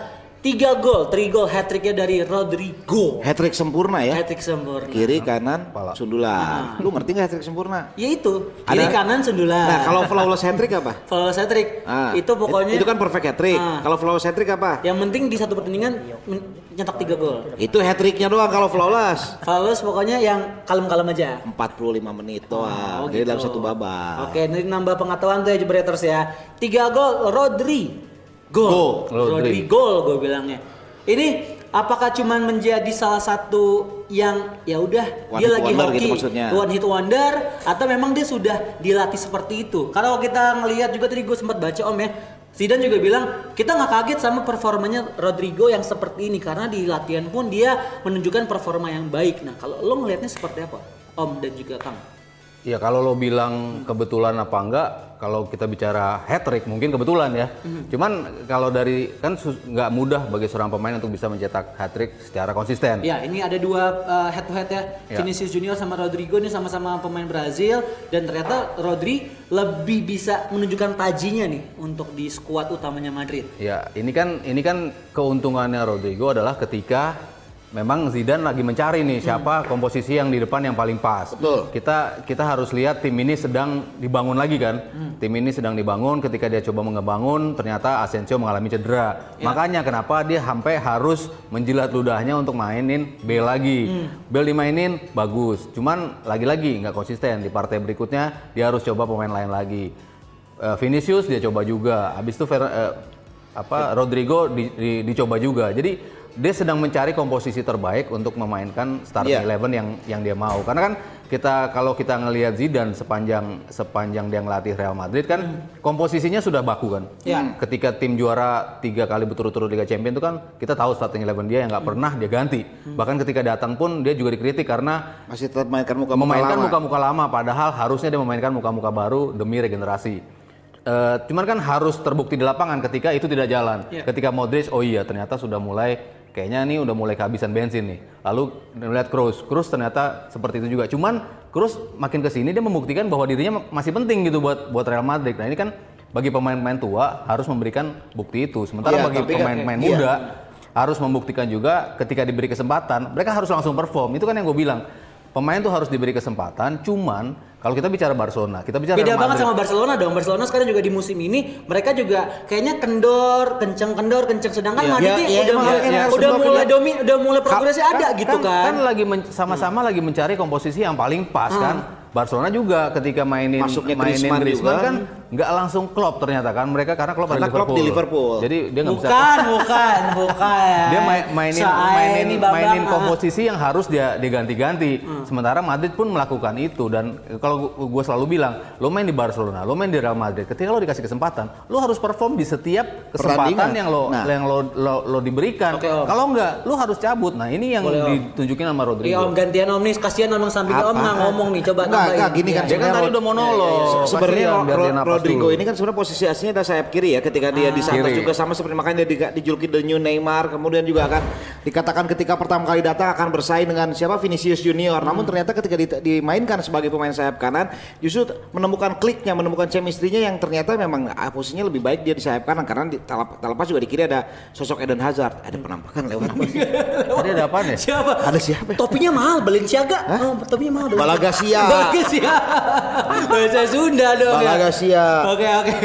3 gol, 3 gol hat tricknya dari Rodrigo. Hat-trick sempurna ya Hat trick sempurna. Kiri kanan Kepala. sundulan Lu ngerti nggak hat-trick sempurna? Ya itu, kiri Ada- kanan sundulan. Nah kalau flawless hat-trick apa? Flawless hat trick Ah, itu pokoknya Itu kan perfect hat-trick Ah. Kalau flawless hat-trick apa? yang penting di satu pertandingan nyetak 3 gol. Itu hat-tricknya doang kalau flawless Flawless pokoknya yang kalem-kalem aja. 45 menit doang Oh, Jadi gitu. dalam satu babak Oke, ini nambah pengetahuan tuh ya Jebreters ya. Tiga gol Rodri. Gol. Rodri gol gue bilangnya. Ini apakah cuman menjadi salah satu yang ya udah dia lagi wonder hoki gitu maksudnya. one hit wonder atau memang dia sudah dilatih seperti itu? Karena kalau kita ngelihat juga tadi gue sempat baca Om ya. Zidane juga bilang kita nggak kaget sama performanya Rodrigo yang seperti ini karena di latihan pun dia menunjukkan performa yang baik. Nah kalau lo ngelihatnya seperti apa Om dan juga Kang? Ya kalau lo bilang kebetulan apa enggak, kalau kita bicara hat trick mungkin kebetulan ya. Cuman kalau dari kan nggak mudah bagi seorang pemain untuk bisa mencetak hat trick secara konsisten. Ya, ini ada dua uh, head to head ya. Ya. Vinicius Junior sama Rodrigo ini sama-sama pemain Brazil dan ternyata Rodri lebih bisa menunjukkan tajinya nih untuk di skuad utamanya Madrid. Ya, ini kan ini kan keuntungannya Rodrigo adalah ketika memang Zidane lagi mencari nih siapa komposisi yang di depan yang paling pas. Betul. Kita kita harus lihat tim ini sedang dibangun lagi kan. Tim ini sedang dibangun ketika dia coba mengebangun ternyata Asensio mengalami cedera. Makanya kenapa dia sampai harus menjilat ludahnya untuk mainin Bale lagi. Bale dimainin bagus. Cuman lagi-lagi nggak konsisten di partai berikutnya dia harus coba pemain lain lagi. Eh, Vinicius dia coba juga. Habis itu Fer- eh, apa Rodrigo di- di- dicoba juga. Jadi dia sedang mencari komposisi terbaik untuk memainkan starting Iya. eleven yang yang dia mau. Karena kan kita kalau kita ngelihat Zidane sepanjang sepanjang dia ngelatih Real Madrid kan komposisinya sudah baku kan. Iya. Ketika tim juara tiga kali berturut-turut Liga Champions itu kan kita tahu starting eleven dia yang nggak pernah dia ganti. Bahkan ketika datang pun dia juga dikritik karena Masih tetap mainkan muka-muka memainkan lama. muka-muka lama padahal harusnya dia memainkan muka-muka baru demi regenerasi. Eh, cuman kan harus terbukti di lapangan ketika itu tidak jalan. Iya. Ketika Modric oh iya ternyata sudah mulai kayaknya nih udah mulai kehabisan bensin nih. Lalu melihat Kroos, Kroos ternyata seperti itu juga. Cuman Kroos makin ke sini dia membuktikan bahwa dirinya masih penting gitu buat buat Real Madrid. Nah, ini kan bagi pemain-pemain tua harus memberikan bukti itu. Sementara Iya, bagi kan- pemain-pemain iya. muda harus membuktikan juga ketika diberi kesempatan mereka harus langsung perform itu kan yang gue bilang pemain tuh harus diberi kesempatan cuman Kalau kita bicara Barcelona, kita bicara Beda Real banget sama Barcelona dong. Barcelona sekarang juga di musim ini mereka juga kayaknya kendor, kenceng kendor, kenceng sedangkan Iya. Madrid nih ya, udah emang mulai kan harus udah mulai pilihan. domi, udah mulai progresnya ada gitu kan. Kan lagi men- sama-sama lagi mencari komposisi yang paling pas Hmm. kan. Barcelona juga ketika mainin Masuknya mainin Griezmann Griezmann juga. kan nggak langsung Klopp ternyata kan mereka karena Klopp Karena Klopp Liverpool. di Liverpool. Jadi dia nggak bisa bukan, bukan, bukan. dia main- mainin Soalnya mainin mainin ah. komposisi yang harus dia diganti-ganti. Sementara Madrid pun melakukan itu dan kalau gue selalu bilang, lo main di Barcelona, lo main di Real Madrid, ketika lo dikasih kesempatan, lo harus perform di setiap kesempatan yang lo Nah. yang lo lo, lo diberikan. Om. Kalau enggak, lo harus cabut. Nah, ini yang Boleh, ditunjukin sama Rodrigo. Iya om gantian om nih, kasihan om sampingnya om nggak ngomong nih, coba enggak, gini Iya. kan, Dia kan tadi udah monolog. Sebenarnya Rodrigo ini kan sebenarnya posisi aslinya ada sayap kiri ya ketika dia di atas Kiri. juga sama seperti makanya dia di- dijuluki the new Neymar kemudian juga akan dikatakan ketika pertama kali datang akan bersaing dengan siapa Vinicius Junior namun ternyata ketika di- dimainkan sebagai pemain sayap kanan justru menemukan kliknya menemukan chemistry-nya yang ternyata memang ah, posisinya lebih baik dia di sayap kanan karena di talap, terlepas juga di kiri ada sosok Eden Hazard ada penampakan lewat Tadi ada apa nih? Siapa? ada siapa ya? Topinya mahal, Balenciaga. Oh, topinya mahal. Balagasia. Balagasia. Bahasa Sunda dong ya. Balagasia. Oke, oke.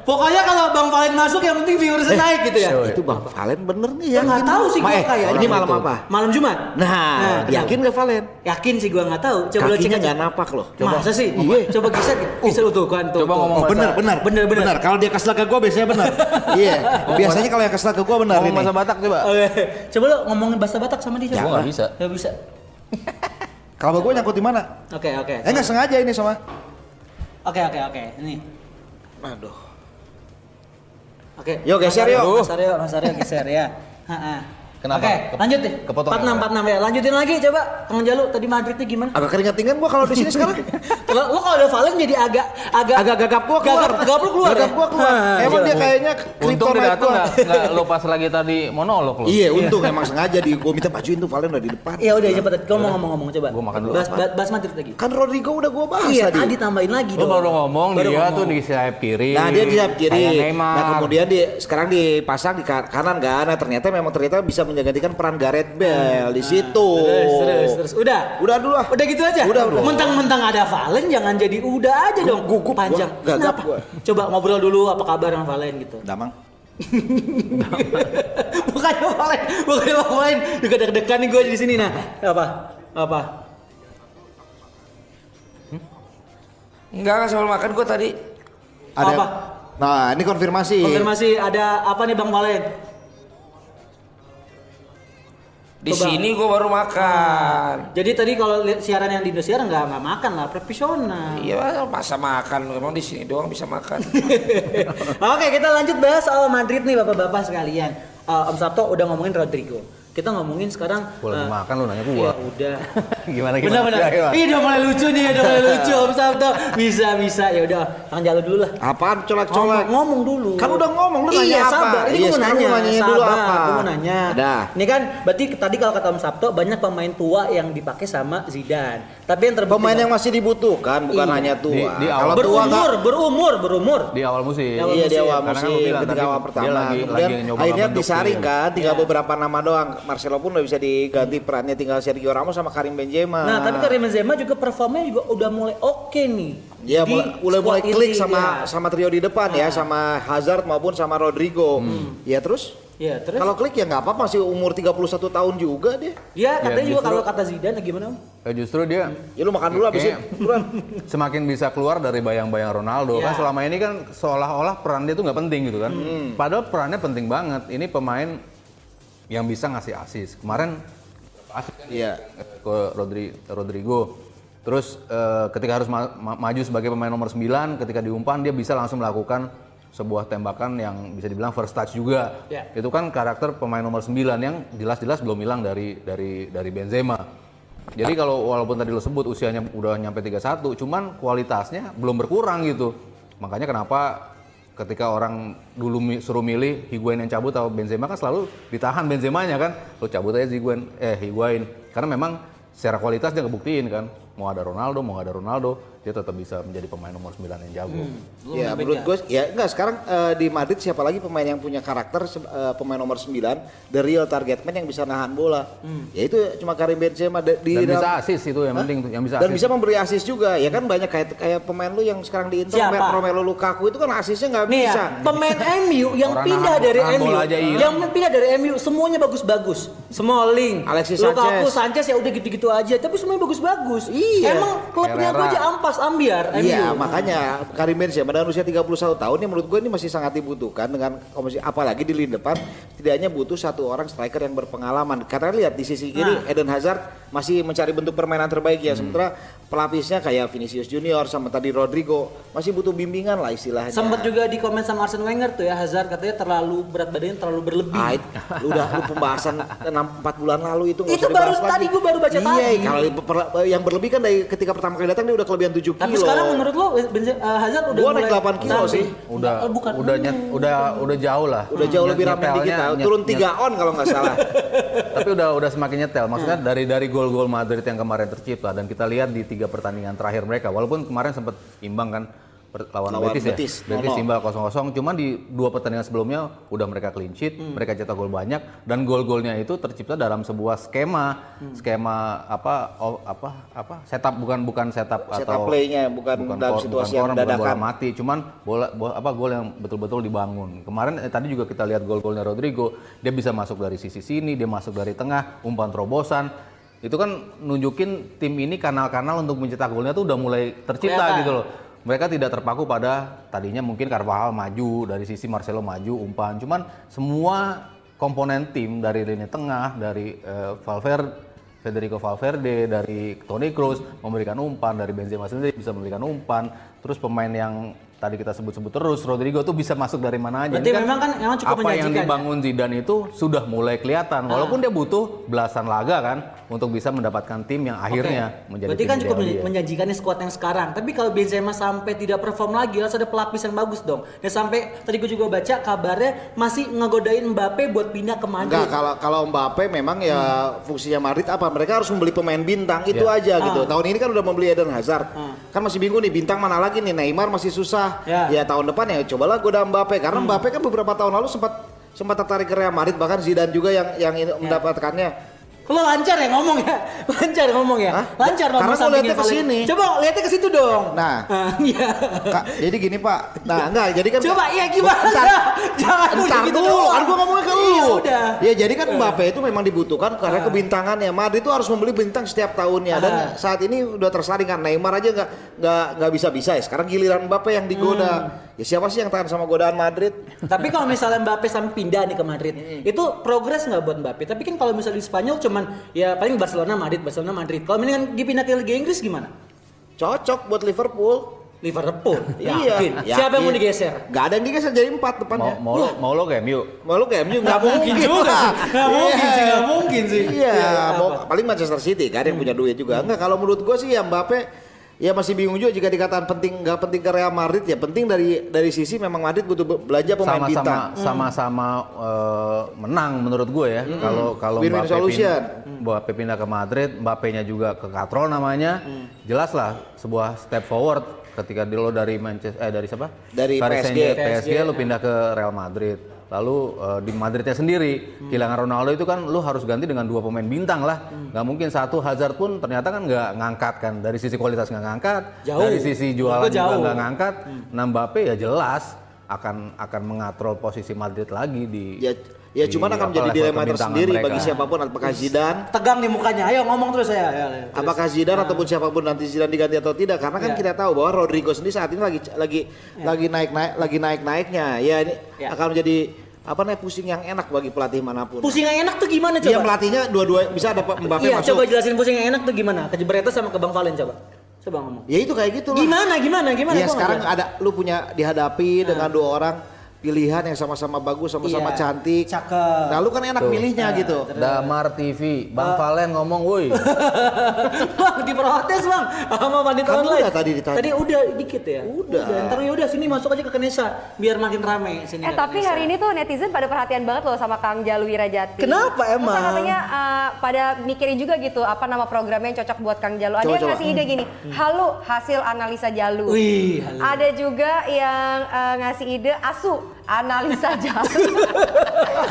Pokoknya kalau Bang Valen masuk yang penting viewersnya naik gitu ya. itu Bang Valen bener nih Ya nggak tahu sih gua eh, kayaknya. ini malam Gitu. apa Malam Jumat. nah, yakin gak Valen Yakin sih gua nggak tahu. Coba lo cek aja. nggak napak loh Masa sih? Iya. Coba geser, geser tuh kan tuh. Coba ngomong Oh benar bahasa- benar Bener, bener. Kalau dia kesel ke gua biasanya benar. Iya. Biasanya kalau yang kesel ke gua benar Ngomong ini. bahasa Batak coba. Oke, coba lo ngomongin bahasa Batak sama dia. coba. Gua nggak bisa. Nggak bisa. Kalau gua nyangkut di mana? Oke, oke. Eh nggak sengaja ini sama. Oke, oke, oke. Ini. Aduh. Oke. Yuk, geser, yuk. Mas Aryo, Mas Aryo geser ya. Ha-ha. Kenapa? Oke, Kep- lanjut deh. kepotong 46 ya? 46 ya. Lanjutin lagi coba. Kang Jalu tadi Madridnya gimana? Agak keringat-keringat gua kalau di sini sekarang. Lo, lo kalau ada Valen jadi agak agak Agak gagap gua keluar. Gagap, gagap lu keluar. Gagap ya? gua keluar. Ha, Emang coba. dia kayaknya Untung kryptonite tidak tuh gua. nggak nggak lo pas lagi tadi monolog lo. Iya, untung emang sengaja di gua minta majuin tuh Valen udah di depan. Ya udah cepet. Kamu mau ngomong-ngomong coba. Gua makan dulu. Bahas, bahas, bahas Madrid lagi. Kan Rodrigo udah gua bahas Iya, tadi. tadi tambahin lagi Lo dong. baru ngomong dia tuh di sayap kiri. Nah dia di sayap kiri. Nah kemudian di sekarang dipasang di ka- kanan kan. Nah ternyata memang ternyata bisa menggantikan peran Gareth Bale di situ. Terus, terus, terus. Udah. Udah dulu ah. Udah gitu aja. Udah, udah. Mentang-mentang ada Valen jangan jadi udah aja dong. gugup gua, panjang. gagap Kenapa? gua. Coba ngobrol dulu apa kabar sama Valen gitu. Damang. bukannya Valen, bukannya Valen. Juga deg-degan nih gue di sini nah. Apa? Apa? Enggak kan soal makan gua tadi. Ada. Apa? Nah ini konfirmasi. Konfirmasi ada apa nih Bang Valen? Di Coba. sini gua baru makan. Jadi tadi kalau lihat siaran yang di Indosiar nggak nggak makan lah, profesional. Iya, masa makan emang di sini doang bisa makan. Oke, kita lanjut bahas soal Madrid nih Bapak-bapak sekalian. Eh, Om Sabto udah ngomongin Rodrigo. Kita ngomongin sekarang Gua lagi eh, makan lu nanya Ya gua. udah. Gimana, gimana? Benar benar. Ya? Ih, udah mulai lucu nih, udah mulai lucu Om Sabto. Bisa bisa. Ya udah, Kang Jalu dulu lah. Apaan Ngomong, colek-colek? ngomong dulu. Kan udah ngomong, lu iya, nanya apa? sabar. Ini Iya, gue mau nanya. dulu apa? Gue mau nanya. Dah. Ini kan berarti tadi kalau kata Om Sabto banyak pemain tua yang dipakai sama Zidane. Tapi yang terbukti Pemain yang masih dibutuhkan bukan Iya. hanya tua. Di- di Kalau awal- tua berumur, nggak- berumur, berumur. Di awal musim. Di awal Iya di awal Karena kan musim lu bilang ketika tadi awal pertama. lagi- Kemudian akhirnya disaring kan, tinggal Iya. beberapa nama doang. Marcelo pun udah bisa diganti perannya tinggal Sergio Ramos sama Karim Benzema. Nah, tapi Karim Benzema juga performanya juga udah mulai oke nih. Dia Di mulai, mulai, klik sama ya. sama trio di depan ya, sama Hazard maupun sama Rodrigo. Ya terus? Ya, terus Kalau klik ya nggak apa-apa masih umur 31 tahun juga dia. dia katanya juga justru- kalau kata Zidane gimana? Om? Eh, justru dia Ya lu makan dulu abis Kayaknya- itu. Semakin bisa keluar dari bayang-bayang Ronaldo Ya. kan selama ini kan seolah-olah peran dia tuh nggak penting gitu kan padahal perannya penting banget ini pemain yang bisa ngasih asis kemarin asis kan Iya. ke Rodri Rodrigo terus eh, ketika harus ma- ma- maju sebagai pemain nomor 9 ketika diumpan dia bisa langsung melakukan sebuah tembakan yang bisa dibilang first touch juga Ya. itu kan karakter pemain nomor 9 yang jelas-jelas belum hilang dari dari dari Benzema jadi kalau walaupun tadi lo sebut usianya udah nyampe 31, cuman kualitasnya belum berkurang gitu. Makanya kenapa ketika orang dulu suruh milih Higuain yang cabut atau Benzema kan selalu ditahan Benzemanya kan. Lo cabut aja Higuain, eh Higuain. Karena memang secara kualitas dia ngebuktiin kan. Mau ada Ronaldo, mau ada Ronaldo, dia tetap bisa menjadi pemain nomor 9 yang jago. Lu Ya menurut gue ya enggak sekarang eh, di Madrid siapa lagi pemain yang punya karakter eh, pemain nomor 9 the real target man yang bisa nahan bola. Ya itu cuma Karim Benzema di Dan dalam- bisa assist itu yang penting yang bisa dan assist. bisa memberi assist juga ya kan banyak kayak kayak pemain lu yang sekarang di Inter Siapa? Romelu Lukaku itu kan assistnya nggak Nih bisa. ya, pemain MU yang Orang pindah nahan- dari nahan MU, yang pindah dari MU semuanya bagus-bagus. Smalling, Alexis Lukaku, Sanchez. Sanchez ya udah gitu-gitu aja, tapi semuanya bagus-bagus. Iya. Emang klubnya gue aja ampas ambiar Iya, MU. makanya Karim Benzema dengan usia 31 tahun yang menurut gue ini masih sangat dibutuhkan dengan komisi apalagi di lini depan setidaknya butuh satu orang striker yang berpengalaman. Karena lihat di sisi kiri Nah. Eden Hazard masih mencari bentuk permainan terbaik ya, sementara pelapisnya kayak Vinicius Junior sama tadi Rodrigo masih butuh bimbingan lah istilahnya. Sempat juga di komen sama Arsene Wenger tuh ya Hazard katanya terlalu berat badannya terlalu berlebih. Ah, lu udah lu pembahasan 6 4 bulan lalu itu Itu baru lagi. tadi, gua baru baca iya, tadi. kalau per- yang berlebih kan dari ketika pertama kali datang dia udah kelebihan 7 kilo. Tapi sekarang menurut lo eh, Hazard udah Gua naik mulai 8 kilo sih. udah Eh, bukan udah nyet, udah udah jauh lah. udah jauh lebih Nyet- ramen di kita, turun nyet- 3 on kalau nggak salah. tapi udah udah semakin nyetel maksudnya Hmm. dari dari gol-gol Madrid yang kemarin tercipta dan kita lihat di tiga pertandingan terakhir mereka. Walaupun kemarin sempat imbang kan lawan, Lawan Betis, Betis, ya? Betis 0-0. imbang 0-0 cuman di dua pertandingan sebelumnya udah mereka clean sheet Hmm. mereka cetak gol banyak dan gol-golnya itu tercipta dalam sebuah skema. Hmm. skema apa oh, apa apa? Setup bukan bukan setup Setup atau play-nya, bukan dalam kor- situasi yang corner, bukan bola dadakan. mati. Cuman bola, bola apa gol yang betul-betul dibangun. Kemarin eh, tadi juga kita lihat gol-golnya Rodrigo. Dia bisa masuk dari sisi sini dia masuk dari tengah umpan terobosan itu kan nunjukin tim ini kanal-kanal untuk mencetak golnya tuh udah mulai tercipta Kelihatan. gitu loh. Mereka tidak terpaku pada tadinya mungkin Carvajal maju dari sisi Marcelo maju umpan. Cuman semua komponen tim dari lini tengah dari eh, Valverde Federico Valverde dari Toni Kroos memberikan umpan dari Benzema sendiri bisa memberikan umpan. Terus pemain yang tadi kita sebut-sebut terus Rodrigo tuh bisa masuk dari mana aja. Berarti Ini memang kan emang cukup apa yang ya? dibangun Zidane itu sudah mulai kelihatan. Walaupun dia butuh belasan laga kan untuk bisa mendapatkan tim yang akhirnya Oke. menjadi Berarti tim kan cukup dia. menjanjikan nih squad yang sekarang. Tapi kalau Benzema sampai tidak perform lagi, harus ada pelapis yang bagus dong. Dan sampai tadi gue juga baca kabarnya masih ngegodain Mbappe buat pindah ke Madrid. Enggak, kalau kalau Mbappe memang ya fungsinya Madrid apa? Mereka harus membeli pemain bintang itu aja gitu. Tahun ini kan udah membeli Eden Hazard. Kan masih bingung nih bintang mana lagi nih Neymar masih susah. Ya. Ya, tahun depan ya cobalah goda Mbappe karena Mbappe kan beberapa tahun lalu sempat sempat tertarik ke Real Madrid bahkan Zidane juga yang yang ini mendapatkannya. Lo lancar ya ngomong ya? Lancar ngomong ya? Hah? Lancar ngomong Karena sampingnya liatnya ke sini. Coba lihatnya ke situ dong. Nah. Ah, Iya. Kak, jadi gini Pak. Nah, enggak, jadi kan Coba iya gimana? Entar, Jangan Entar gitu dulu, kan gua ngomongnya ke lu. Iya udah. Ya jadi kan Mbappe itu memang dibutuhkan karena kebintangannya. Madrid itu harus membeli bintang setiap tahunnya dan Ah. saat ini udah tersaring kan Neymar aja nggak nggak nggak bisa bisa ya. Sekarang giliran Mbappe yang digoda. Hmm. Ya siapa sih yang tahan sama godaan Madrid? Tapi kalau misalnya Mbappe sampai pindah nih ke Madrid, itu progres nggak buat Mbappe? Tapi kan kalau misalnya di Spanyol cuman ya paling Barcelona Madrid, Barcelona Madrid. Kalau mendingan dipindah ke Liga Inggris gimana? Cocok buat Liverpool. Liverpool. Iya. Yakin. Siapa yang mau digeser? Gak ada yang digeser jadi empat mau depannya. mau lo mau lo kayak MU Mau lu kayak MU nggak mungkin juga. Nggak mungkin sih, nggak mungkin sih. Iya, Iya, mau apa? paling Manchester City kan yang punya duit juga. Enggak kalau menurut gua sih ya Mbappe ya masih bingung juga jika dikatakan penting nggak penting ke Real Madrid ya penting dari dari sisi memang Madrid butuh be- belanja pemain sama-sama bintang. sama-sama eh, menang menurut gue ya. Kalau kalau Win-win Mbappe solution. pindah, Mbappe pindah ke Madrid, Mbappe-nya juga ke Katrol namanya. Jelas lah sebuah step forward ketika lo dari Manchester eh dari siapa? Dari Paris PSG. Saint- PSG, lo pindah ke Real Madrid. Lalu eh, di Madridnya sendiri kehilangan Ronaldo itu kan lo harus ganti dengan dua pemain bintang lah. nggak mungkin satu Hazard pun ternyata kan nggak ngangkat kan dari sisi kualitas nggak ngangkat, Jauh. dari sisi jualan Itu juga jauh. nggak ngangkat. Nah Mbappe ya jelas akan akan mengatrol posisi Madrid lagi di Ya ya di cuman akan menjadi dilema tersendiri mereka. bagi siapa pun apakah Zidane Tegang nih mukanya. Ayo ngomong terus ya. ya, ya. Terus. apakah Zidane ataupun siapa pun nanti Zidane diganti atau tidak karena kan Ya. kita tahu bahwa Rodrigo sendiri saat ini lagi lagi lagi naik naik lagi naik naiknya ya ini Ya. akan menjadi apa namanya pusing yang enak bagi pelatih mana pun. Pusing yang enak tuh gimana coba? Dia melatihnya dua-dua bisa ada Mbappe Iya, masuk. coba jelasin pusing yang enak tuh gimana? Ke sama ke Bang Valen coba. Coba ngomong. Ya itu kayak gitu loh. Gimana gimana gimana? Ya sekarang ada lu punya dihadapi dengan dua orang pilihan yang sama-sama bagus, sama-sama Iya, cantik. cakep. Nah, lu kan enak Tuh. milihnya gitu. Damar TV, Bang Valen ngomong, woi. bang diprotes bang sama wanita Kan online. udah tadi ditanya. Tadi udah dikit ya. Udah. Ntar ya udah sini masuk aja ke Kenesa biar makin rame sini. Eh ke tapi Kenesa. hari ini tuh netizen pada perhatian banget loh sama Kang Jalu Wirajati. Kenapa emang? Masa katanya eh, pada mikirin juga gitu apa nama programnya yang cocok buat Kang Jalu. Ada Coba, yang ngasih ide gini, halo hasil analisa Jalu. Wih, halo. Ada juga yang eh, ngasih ide asu analisa Jalu.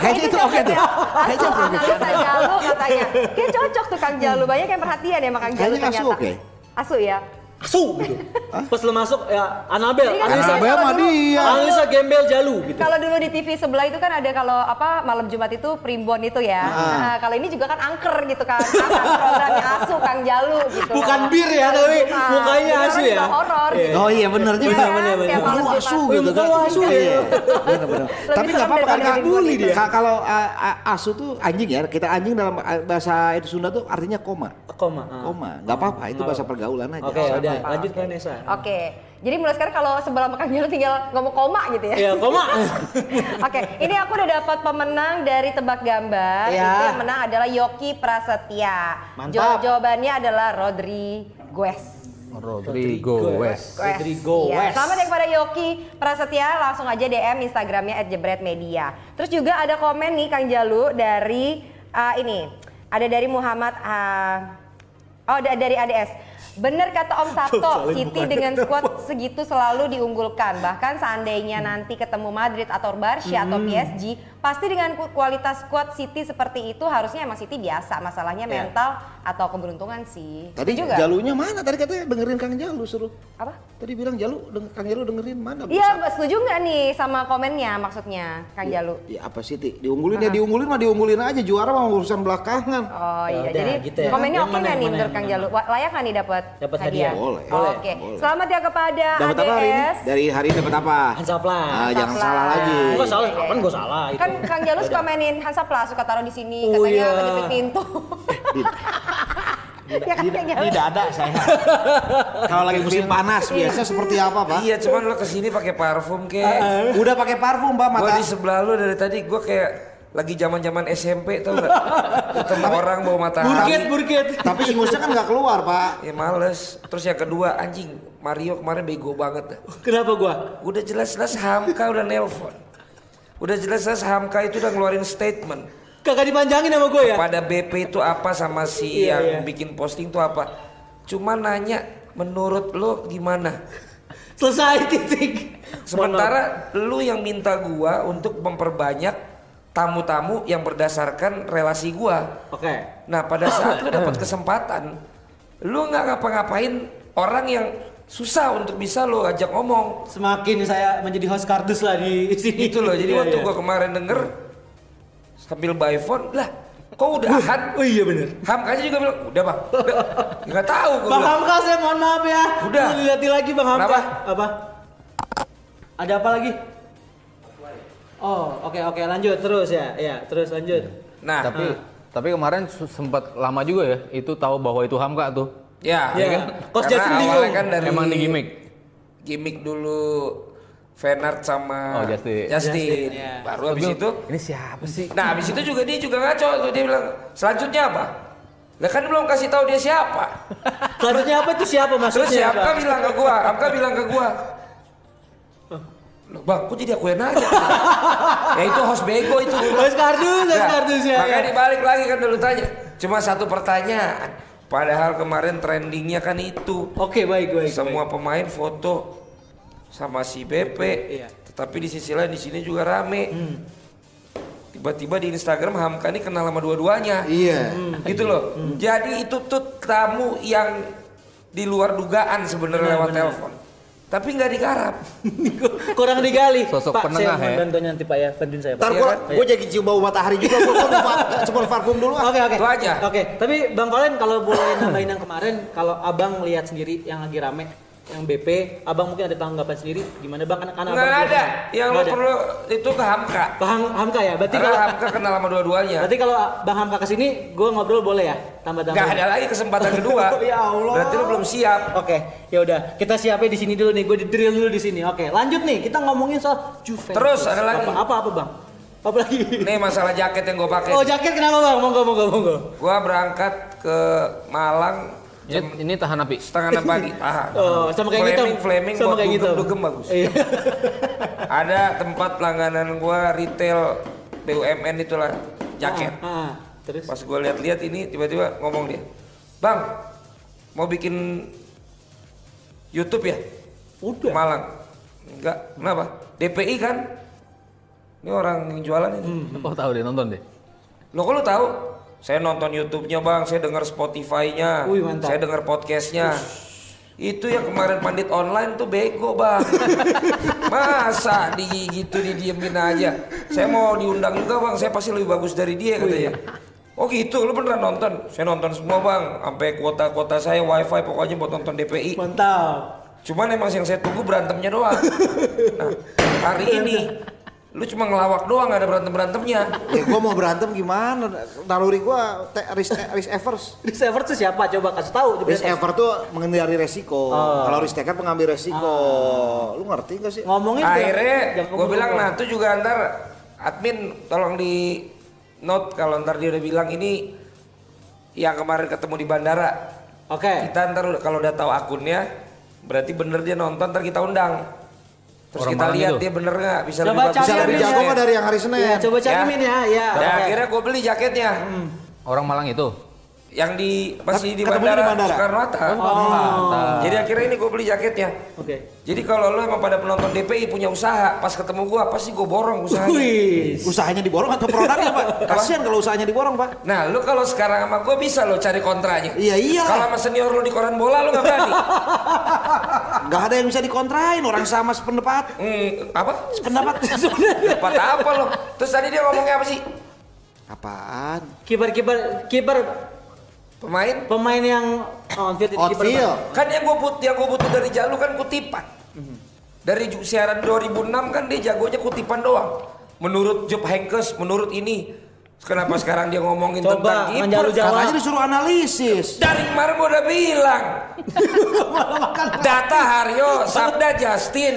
Kayaknya itu oke tuh. Asu analisa Jalu katanya. Kayak cocok tuh Kang Jalu. Banyak yang perhatian ya sama Kang Jalu Kayaknya ternyata. oke. Asu ya. Asu gitu. Pas lu masuk ya Anabel, kan analisa, Anabel mah dulu- dia. analisa gembel jalu gitu. Kalau dulu di TV sebelah itu kan ada kalau apa malam Jumat itu primbon itu ya. Nah, kalau ini juga kan angker gitu kan. Programnya Asu Kang Jalu gitu. Bukan bir ya, tapi Jumat. mukanya asu ya? Horor gitu. Oh iya bener juga. Iya Lu Jumat. asu gitu kan. asu ya. Iya, Bener-bener. Lebih Tapi nggak serem apa-apa kan daripada Kak. Bigfoot itu. Ka- Kalau asu tuh anjing ya. Kita anjing dalam bahasa itu Sunda tuh artinya koma. Koma. ah. Koma. Nggak apa-apa. Itu bahasa pergaulan aja. Oke, udah lanjut ke Nesa. Oke. Jadi mulai sekarang kalau sebelah sama Kang Jalu tinggal ngomong koma gitu ya. Iya, koma. Oke, ini aku udah dapat pemenang dari tebak gambar. Ya. Itu yang menang adalah Yoki Prasetya. Mantap. Jaw- jawabannya adalah Rodri Gues. Rodrigo West. Rodrigo Iya. West. Selamat yang kepada Yoki Prasetya, langsung aja DM Instagramnya @jebretmedia. Terus juga ada komen nih Kang Jalu dari uh, ini, ada dari Muhammad, uh, oh da- dari ADS. Bener kata Om Sabto, City dengan skuad segitu selalu diunggulkan. Bahkan seandainya nanti ketemu Madrid atau Barca atau PSG, pasti dengan ku- kualitas skuad City seperti itu harusnya emang City biasa. Masalahnya mental atau keberuntungan sih. Tadi nggak? Jalunya mana? Tadi katanya dengerin Kang Jalu suruh. Apa? Tadi bilang Jalu, deng- Kang Jalu dengerin mana? Iya, setuju nggak nih sama komennya maksudnya, Kang Jalu? Ya apa sih, Ti? Diunggulin ya diunggulin mah diunggulin aja. Juara mah urusan belakangan. Oh Ya iya, udah, jadi gitu ya. komennya oke yang nih menurut Kang? Jalu? Layak nggak nih dapat Dapat hadiah. Boleh. Oh, Oke, boleh. selamat ya kepada Dapat apa hari ini? ADS. Dari hari ini dapat apa? Hansaplas. Ah, jangan salah lagi. Enggak salah, Iya, kapan iya. gue salah itu. Kan Kang Jalu suka mainin Hansaplas, suka taruh di sini, Oh, katanya iya. pintu. ya kan Kang Jalu? Tidak ada saya. Kalau lagi musim panas biasa seperti apa, Pak? Iya, cuman lo ke sini pakai parfum kayak. Udah pakai parfum, Pak, Gua mata. di sebelah lo dari tadi gue kayak lagi zaman zaman SMP tau gak? Ketemu orang bawa matahari. Burkit, burkit. Tapi ingusnya kan nggak keluar, Pak. Ya males. Terus yang kedua anjing Mario kemarin bego banget. Kenapa gua? Udah jelas-jelas Hamka udah nelpon. Udah jelas-jelas Hamka itu udah ngeluarin statement. Kagak dipanjangin sama gue ya? Pada BP itu apa sama si Iya, yang iya. bikin posting itu apa? Cuma nanya menurut lo gimana? Selesai titik. Sementara lu yang minta gua untuk memperbanyak tamu-tamu yang berdasarkan relasi gua. Oke. Nah pada saat lu dapat kesempatan, lu nggak ngapa-ngapain orang yang susah untuk bisa lo ajak ngomong. Semakin saya menjadi host kardus lah di sini. Itu loh. Jadi Iya, waktu iya. gua kemarin denger sambil by phone, lah kok udahan? Oh iya bener. Hamkanya juga bilang, udah bang. Nggak tahu gua Bang bilang. Hamka saya mohon maaf ya. Udah. Dilihat lagi Bang Hamka. Kenapa? Apa? Ada apa lagi? Oh, oke oke lanjut terus ya. Ya, terus lanjut. Nah, Tapi tapi kemarin sempat lama juga ya itu tahu bahwa itu Hamka tuh. Ya, Iya kan? Coach Karena Justin awalnya bingung. kan dari Emang di gimmick. gimmick dulu Fanart sama Oh, Justin. Justin. Justin, ya. Baru habis itu Ini siapa sih? Nah habis itu juga dia juga ngaco tuh dia bilang selanjutnya apa? Lah kan belum kasih tahu dia siapa. Selanjutnya apa itu siapa Terus maksudnya? si Hamka Bang? bilang ke gua, Hamka bilang ke gua. Loh bang, kok jadi aku yang nanya? ya itu host bego itu. Host kardus, host Nah, kardus ya. Makanya ya. dibalik lagi kan dulu tanya. Cuma satu pertanyaan. Padahal kemarin trendingnya kan itu. Oke, baik baik. Semua pemain foto sama si BP. Iya. Tetapi di sisi lain di sini juga rame. Tiba-tiba di Instagram Hamka ini kenal sama dua-duanya. Iya. Gitu loh. Jadi itu tuh tamu yang di luar dugaan sebenarnya lewat telepon. Tapi nggak digarap. Kurang digali. Sosok Pak, penengah saya ya. bantuan nanti Pak ya, bantuin saya Pak. Ntar Iya gua, kan? gua jadi cium bau matahari juga. Gua gua lupa cuma parfum dulu. ah. Oke oke. Itu aja. Oke, tapi Bang Valen kalau boleh nambahin yang kemarin, kalau Abang lihat sendiri yang lagi rame, yang BP, abang mungkin ada tanggapan sendiri gimana bang? Karena karena Nggak abang ada. juga- Yang Nggak perlu itu ke Hamka. Bang Hamka ya, berarti Karena kalau Hamka kenal sama dua-duanya. berarti kalau Bang Hamka ke sini, gue ngobrol boleh ya? Tambah tambah. Gak ada lagi kesempatan kedua. Ya Allah. Berarti lo belum siap. Oke, ya udah kita siapin di sini dulu nih. Gue di drill dulu di sini. Oke, lanjut nih. Kita ngomongin soal Juventus. Terus ada lagi. Apa apa, apa bang? Apa lagi? Ini masalah jaket yang gue pakai. Oh jaket kenapa bang? Monggo monggo monggo. Gua berangkat ke Malang Ini, ini tahan api. setengah enam pagi. Ah, Oh sama kayak gitu. flaming, flaming sama kayak gitu. dugem, bagus. Iya. Ada tempat langganan gua retail BUMN itulah jaket. Ah, ah. Terus? Pas gua lihat-lihat ini tiba-tiba ngomong dia, Bang, mau bikin YouTube ya? Udah. Malang. Enggak, kenapa? DPI kan? Ini orang yang jualan ini. Oh tahu deh nonton deh. Lo kok lo tahu? Saya nonton YouTube-nya bang, saya dengar Spotify-nya, saya dengar podcast-nya. Itu yang kemarin pandit online tuh bego bang. Masa di gitu didiemin aja. Saya mau diundang juga bang, saya pasti lebih bagus dari dia katanya. Oh gitu, lo beneran nonton? Saya nonton semua bang, sampai kuota-kuota saya wifi pokoknya buat nonton DPI. Mantap. Cuman emang yang saya tunggu berantemnya doang. Nah, hari ini lu cuma ngelawak doang, gak ada berantem berantemnya. Ya gua mau berantem gimana? Naluri gua te- risk, risk averse. Receiver tuh siapa? Coba kasih tahu. Risk averse tuh menghindari resiko. Oh. Kalau risk taker pengambil resiko. Lu ngerti gak sih? Ngomongin akhirnya gue bilang nah itu juga ntar admin tolong di note kalau ntar dia udah bilang ini yang kemarin ketemu di bandara Oke. kita ntar kalau udah tahu akunnya berarti bener dia nonton ntar kita undang terus Orang kita lihat itu? dia bener nggak bisa Coba lebih bagus Bisa cari lebih jago ya. nggak dari yang hari Senin? Ya, coba cakimin ya. Ya. dan oke. akhirnya gue beli jaketnya Orang Malang itu. Yang di masih di bandara, di bandara? Soekarno Hatta Oh. jadi akhirnya ini gue beli jaketnya Oke. jadi kalau lo emang pada penonton DPI punya usaha pas ketemu gue pasti gue borong usahanya Wih. Usahanya diborong atau produknya pak? Kasian kalau usahanya diborong pak. Nah, lu kalau sekarang sama gue bisa lo cari kontranya. Iya, iyalah. Kalau sama senior lu di koran bola lu nggak berani. Gak ada yang bisa dikontrain orang sama sependapat. hmm, apa? Pendapat. Dapat apa lo? Terus tadi dia ngomongnya apa sih? Apaan? Kiper kiper kiper Pemain? pemain yang on field itu. Kan yang gue butuh, yang gue butuh dari Jalu kan kutipan. Dari siaran 2006 kan dia jagonya kutipan doang. Menurut Job Henkes, menurut ini. Kenapa sekarang dia ngomongin Coba, tentang kiper? Katanya disuruh analisis. Dari kemarin gue udah bilang. Data Haryo, Sabda Justin.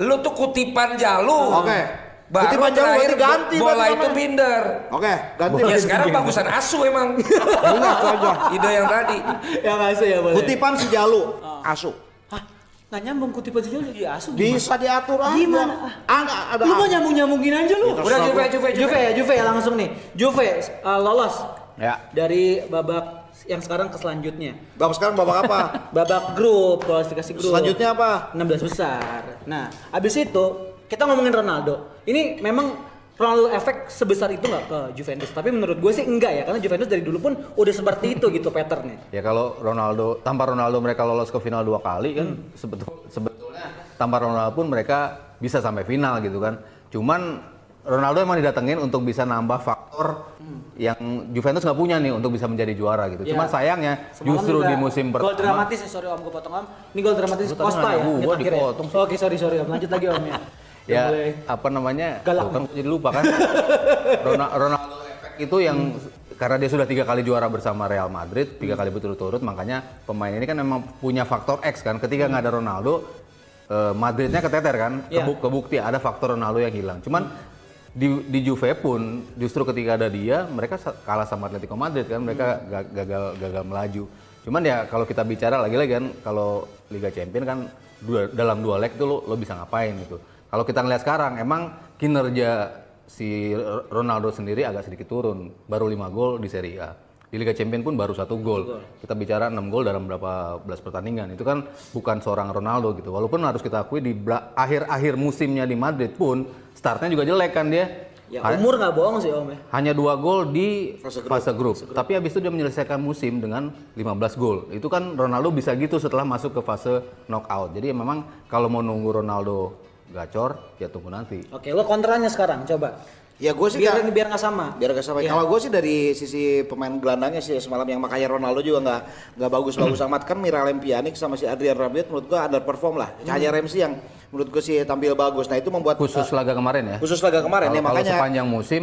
Lu tuh kutipan Jalu. Oke. Baru Kutipan Jalu terakhir berarti ganti bola itu namanya. binder. Oke, ganti. Ya sekarang bagusan Asu emang. Enggak, aja. Ide yang tadi. Ya masuk ya boleh. Kutipan si Jalu, asu. Hah? Nggak nyambung kutipan sejauh jadi asu gimana? Bisa diatur aja. Gimana? Ada, ada. Lu mau nyambung nyambungin aja lu. Udah Juve, Juve, Juve. Juve ya, Juve ya langsung nih. Juve uh, lolos Ya. dari babak yang sekarang ke selanjutnya. Babak sekarang babak apa? Babak grup, kualifikasi grup. Selanjutnya apa? 16 besar. Nah, abis itu kita ngomongin Ronaldo. Ini memang Ronaldo efek sebesar itu nggak ke Juventus? Tapi menurut gue sih enggak ya, karena Juventus dari dulu pun udah seperti itu gitu patternnya. Ya kalau Ronaldo tanpa Ronaldo mereka lolos ke final dua kali kan Hmm. sebetul sebetulnya tanpa Ronaldo pun mereka bisa sampai final gitu kan. Cuman Ronaldo emang didatengin untuk bisa nambah faktor yang Juventus nggak punya nih untuk bisa menjadi juara gitu. Hmm. Ya. Cuman sayangnya Semalam justru di musim Gol pertama dramatis ya, sorry om gue potong om. Ini gol dramatis Costa ya. terakhir ya? dipotong. Oke sorry sorry om. Lanjut lagi om ya. Ya boleh. apa namanya? Galak. Kan jadi lupa kan. Rona- Ronaldo efek itu yang karena dia sudah tiga kali juara bersama Real Madrid tiga kali berturut-turut makanya pemain ini kan memang punya faktor X kan. Ketika nggak ada Ronaldo eh, Madridnya keteter kan. Iya. Kebu- kebukti ada faktor Ronaldo yang hilang. Cuman di, di Juve pun justru ketika ada dia mereka kalah sama Atletico Madrid kan. Mereka ga- gagal gagal melaju. Cuman ya kalau kita bicara lagi-lagi kan kalau Liga Champion kan dua, dalam dua leg tuh lo, lo bisa ngapain gitu kalau kita ngeliat sekarang emang kinerja si Ronaldo sendiri agak sedikit turun. Baru 5 gol di Serie A. Di Liga Champion pun baru satu gol. Kita bicara 6 gol dalam berapa belas pertandingan. Itu kan bukan seorang Ronaldo gitu. Walaupun harus kita akui di akhir-akhir musimnya di Madrid pun startnya juga jelek kan dia. Ya umur nggak bohong sih om ya. hanya dua gol di fase grup. Tapi habis itu dia menyelesaikan musim dengan 15 gol. Itu kan Ronaldo bisa gitu setelah masuk ke fase knockout. Jadi ya memang kalau mau nunggu Ronaldo gacor, ya tunggu nanti. Oke lo kontranya sekarang coba. Ya gue sih biar nggak- biar nggak sama. biar gak sampai. Iya. Kalau gue sih dari sisi pemain gelandangnya sih semalam yang makanya Ronaldo juga nggak nggak bagus-bagus amat kan Miralem Pjanic sama si Adrian Rabiot menurut gue underperform lah. Hmm. Hanya Ramsey yang menurut gue sih tampil bagus. Nah itu membuat Khusus laga kemarin ya. khusus laga kemarin Kalau ya kalau makanya sepanjang musim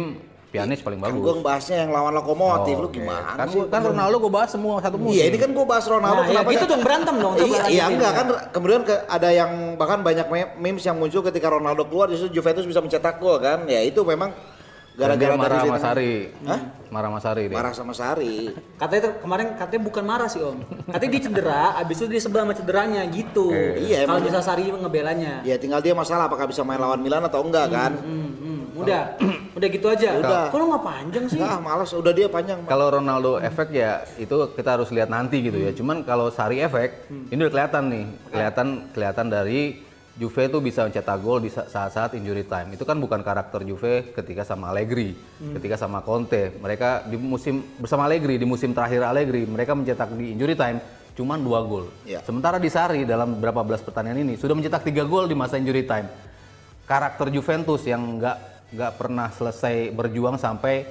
Pianis paling kan bagus. gue ngebahasnya yang lawan lokomotif lu oke. gimana Kan, sih? kan Ronaldo gue bahas semua satu musim. Iya ini kan gue bahas Ronaldo Nah, ya kenapa gitu dia- dong, berantem dong, Iya, iya enggak ya. kan kemudian ke, ada yang bahkan banyak me- memes yang muncul ketika Ronaldo keluar justru Juventus bisa mencetak gol kan. Ya itu memang gara-gara marah sama. Sari. Hah? Marah sama Sari dia. Marah sama Sari. Katanya tuh kemarin katanya bukan marah sih om. Katanya dia cedera, abis itu dia sebelah sama cederanya gitu. Iya, Kalau emang. bisa Sari ngebelanya. Ya tinggal dia masalah apakah bisa main lawan Milan atau enggak kan. Hmm, hmm, udah, udah gitu aja. Udah. Kok lu nggak panjang sih? Enggak, malas udah dia panjang. Kalau Ronaldo efek ya itu kita harus lihat nanti gitu ya. Cuman kalau Sari efek ini udah kelihatan nih, kelihatan kelihatan dari Juve tuh bisa mencetak gol di sa- saat-saat injury time. Itu kan bukan karakter Juve ketika sama Allegri, ketika sama Conte. Mereka di musim bersama Allegri di musim terakhir Allegri mereka mencetak di injury time cuman dua gol. Ya. Sementara di Sari dalam berapa belas pertandingan ini sudah mencetak tiga gol di masa injury time. Karakter Juventus yang nggak nggak pernah selesai berjuang sampai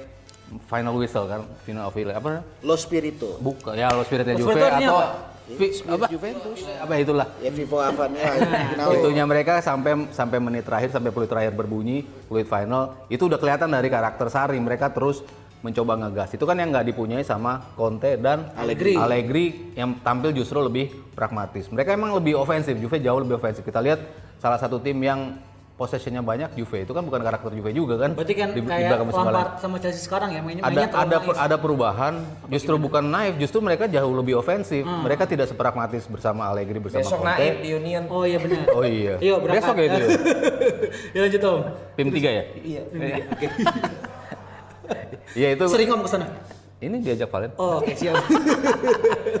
final whistle kan, final of apa? Lo Spirito. Bukan, ya lo Juve Spirito artinya atau apa? Vi- apa? Juventus. Apa itulah. Ya Vivo final. Itunya mereka sampai sampai menit terakhir sampai peluit terakhir berbunyi, peluit final itu udah kelihatan dari karakter Sari mereka terus mencoba ngegas. Itu kan yang nggak dipunyai sama Conte dan Allegri. Allegri yang tampil justru lebih pragmatis. Mereka emang lebih ofensif, Juve jauh lebih ofensif. Kita lihat salah satu tim yang possessionnya banyak Juve itu kan bukan karakter Juve juga kan. Berarti kan di, di kayak lalu. Lampard sama Chelsea sekarang ya mainnya ada mainnya ada naif. ada perubahan justru bukan naif justru mereka jauh lebih ofensif mereka tidak sepragmatis bersama Allegri bersama Besok Conte naik di Union. Oh iya benar. oh iya Iya berangkat. besok ya itu ya lanjut om. tim tiga ya Iya. iya itu Sering om ke sana. ini diajak Valen Oh oke siap.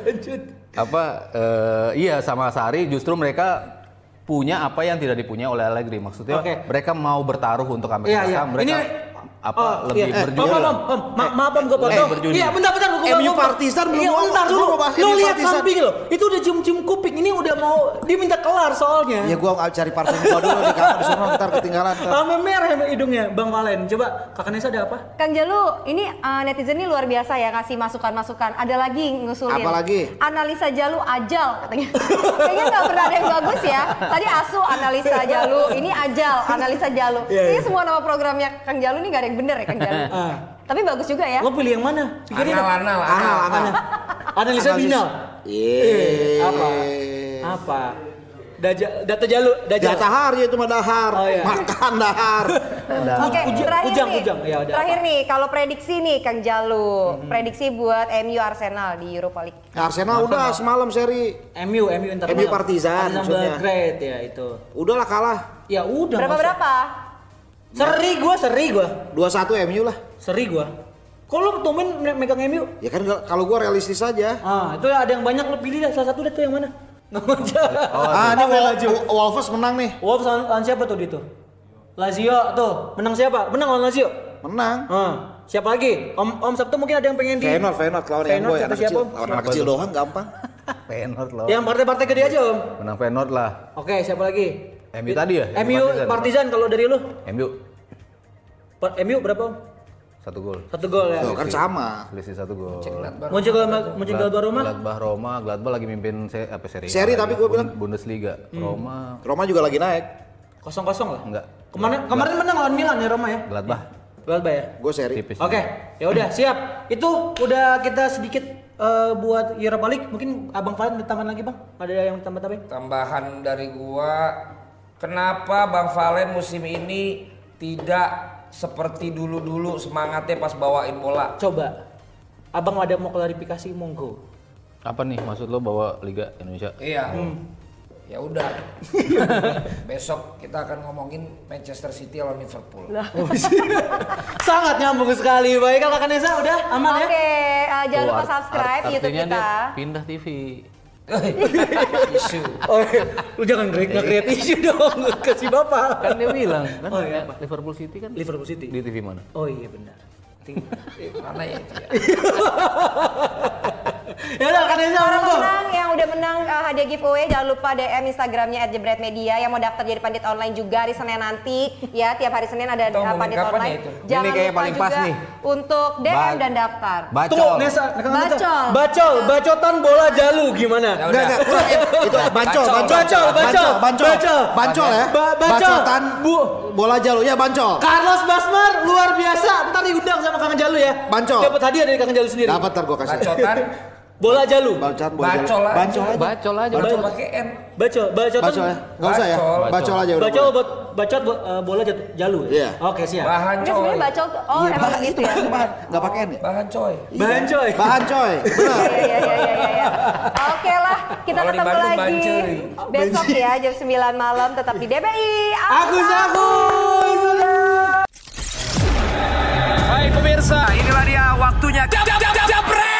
lanjut. apa eh, iya sama Sari justru mereka punya apa yang tidak dipunya oleh Allegri maksudnya Oke. mereka mau bertaruh untuk sampai Iya iya. mereka Ini apa oh, lebih iya. berjuang Om, om, om. Ma maaf om gue potong. berjudi. Iya bentar bentar gue MU Partizan belum Iya bentar dulu. mau MU lihat samping lo. Itu udah cium-cium kuping. Ini udah mau dia minta kelar soalnya. Ya gua nggak cari parfum gua dulu di kamar sono ntar ketinggalan. Sampai merah hidungnya Bang Valen. Coba kakak Nesa ada apa? Kang Jalu, ini uh, netizen ini luar biasa ya ngasih masukan-masukan. Ada lagi ngusulin. Apa lagi? Analisa Jalu ajal katanya. Kayaknya nggak pernah ada yang bagus ya. Tadi Asu analisa Jalu, ini ajal analisa Jalu. Iya, iya. semua nama programnya Kang Jalu ini nggak ada yang bener ya Kang Jalu. Ah. Tapi bagus juga ya. Lo pilih yang mana? Pikirin Anal, anal, anal. Anal. Analisa Analisis. binal. Iya. Eh, apa? Apa? Daja, data jalu, dajal. Dahar ya itu mah dahar. Oh, iya. Makan dahar. Oke, Ujang- terakhir ujang, nih. ujang. Ya, udah, terakhir apa? nih, kalau prediksi nih Kang Jalu, prediksi buat MU Arsenal di Europa League. Arsenal udah semalam seri. MU, MU Inter MU Milan. Partizan Partizan maksudnya. Belgrade ya itu. Udahlah kalah. Ya udah. Berapa usah. berapa? Seri gua, seri gua. 2-1 MU lah. Seri gua. Kok lo tumben me- megang MU? Ya kan kalau gua realistis aja. Ah, itu ada yang banyak lo pilih dah salah satu deh tuh yang mana? Nggak ah, ini Wol- Wolves menang nih. Wolves lawan, lawan siapa tuh di itu? Lazio tuh, menang siapa? Menang lawan Lazio. Menang. Ah, siapa lagi? Om Om Sabtu mungkin ada yang pengen di Feyenoord, Feyenoord lawan yang boy, siapa anak kecil. Lawan anak kecil doang gampang. Feyenoord loh Yang partai-partai gede aja, Om. menang Feyenoord lah Oke, siapa lagi? MU tadi ya MU Partizan kalau dari lu. MU Pa- MU berapa, Om? satu gol Satu gol ya. Tuh kan sama. selisih satu gol Muncul Muncul Roma. Gladbach Roma Gladbach lagi mimpin se apa seri Seri A tapi gua bilang. Bund- Bundesliga Roma Roma juga lagi naik. Kosong-kosong lah. enggak Kemarin kemarin menang lawan Milan ya Roma ya. Gladbach Gladbach ya. Gue seri. Oke, ya udah siap. Itu udah kita sedikit eh, buat Europa League. Mungkin Abang Valen ada tambahan lagi, Bang? Ada yang tambah-tambahin? Tambahan dari gua, kenapa Bang Valen musim ini tidak seperti dulu-dulu semangatnya pas bawain bola? Coba. Abang ada mau klarifikasi monggo. apa nih maksud lo bawa Liga Indonesia Iya. Ya udah. Besok kita akan ngomongin Manchester City lawan Liverpool. Sangat nyambung sekali. Baik, kalau Kak Nesa udah aman ya? Oke, uh, jangan Tuh, lupa subscribe art- YouTube kita. dia pindah TV Isu. Oh, iya. lu jangan nge-create isu dong. Kasih Bapak. kan dia bilang kan Oh, iya. Liverpool City kan Liverpool City. di TV mana Oh iya benar. Ting- Mana ya ya? ya udah Nesa Para orang tuh. yang udah menang uh, hadiah giveaway. Jangan lupa DM Instagramnya @jebretmedia yang mau daftar jadi pandit online juga hari Senin nanti. Ya, tiap hari Senin ada uh, pandit online. ya itu? Jangan Ini kayaknya lupa paling juga pas nih. untuk DM Ba- dan daftar. Bacol. Tunggu, Nesa. Bacol. Bacol, bacotan bola jalu gimana? Ya Enggak, udah. enggak, ya. Itu Bacol. Bacol, bacol, bancol. bacol. Bancol ya. Ba- bacol. Bacotan Bu. bola jalu ya bancol. Carlos Basmar luar biasa. Ntar diundang sama Kang Jalu ya. Bancol. Dapat hadiah dari Kang Jalu sendiri. Dapat ntar gua kasih. Bacotan, Bola Jalu. Bacotan bola jalu. bacol aja. Bancol aja. Bacol aja. Bacol pakai N. Bacol, bacotan. Bacol ya. Enggak usah ya. Bacol. Bacol aja udah. Bacol buat bacot bo- eh, bola jalu. ya? Iya. Oke, siap. Bahan coy. sebenarnya bacol. Oh, Iya, emang bahan gitu itu ya. bahan. Enggak pakai N ya? Bahan coy. Bahan coy. Bahan coy. Benar. Iya, iya, iya, iya, iya. Oke lah, kita ketemu lagi besok ya jam 9 malam tetap di DBI. Agus Agus. Hai pemirsa, inilah dia waktunya. Jam, jam, jam.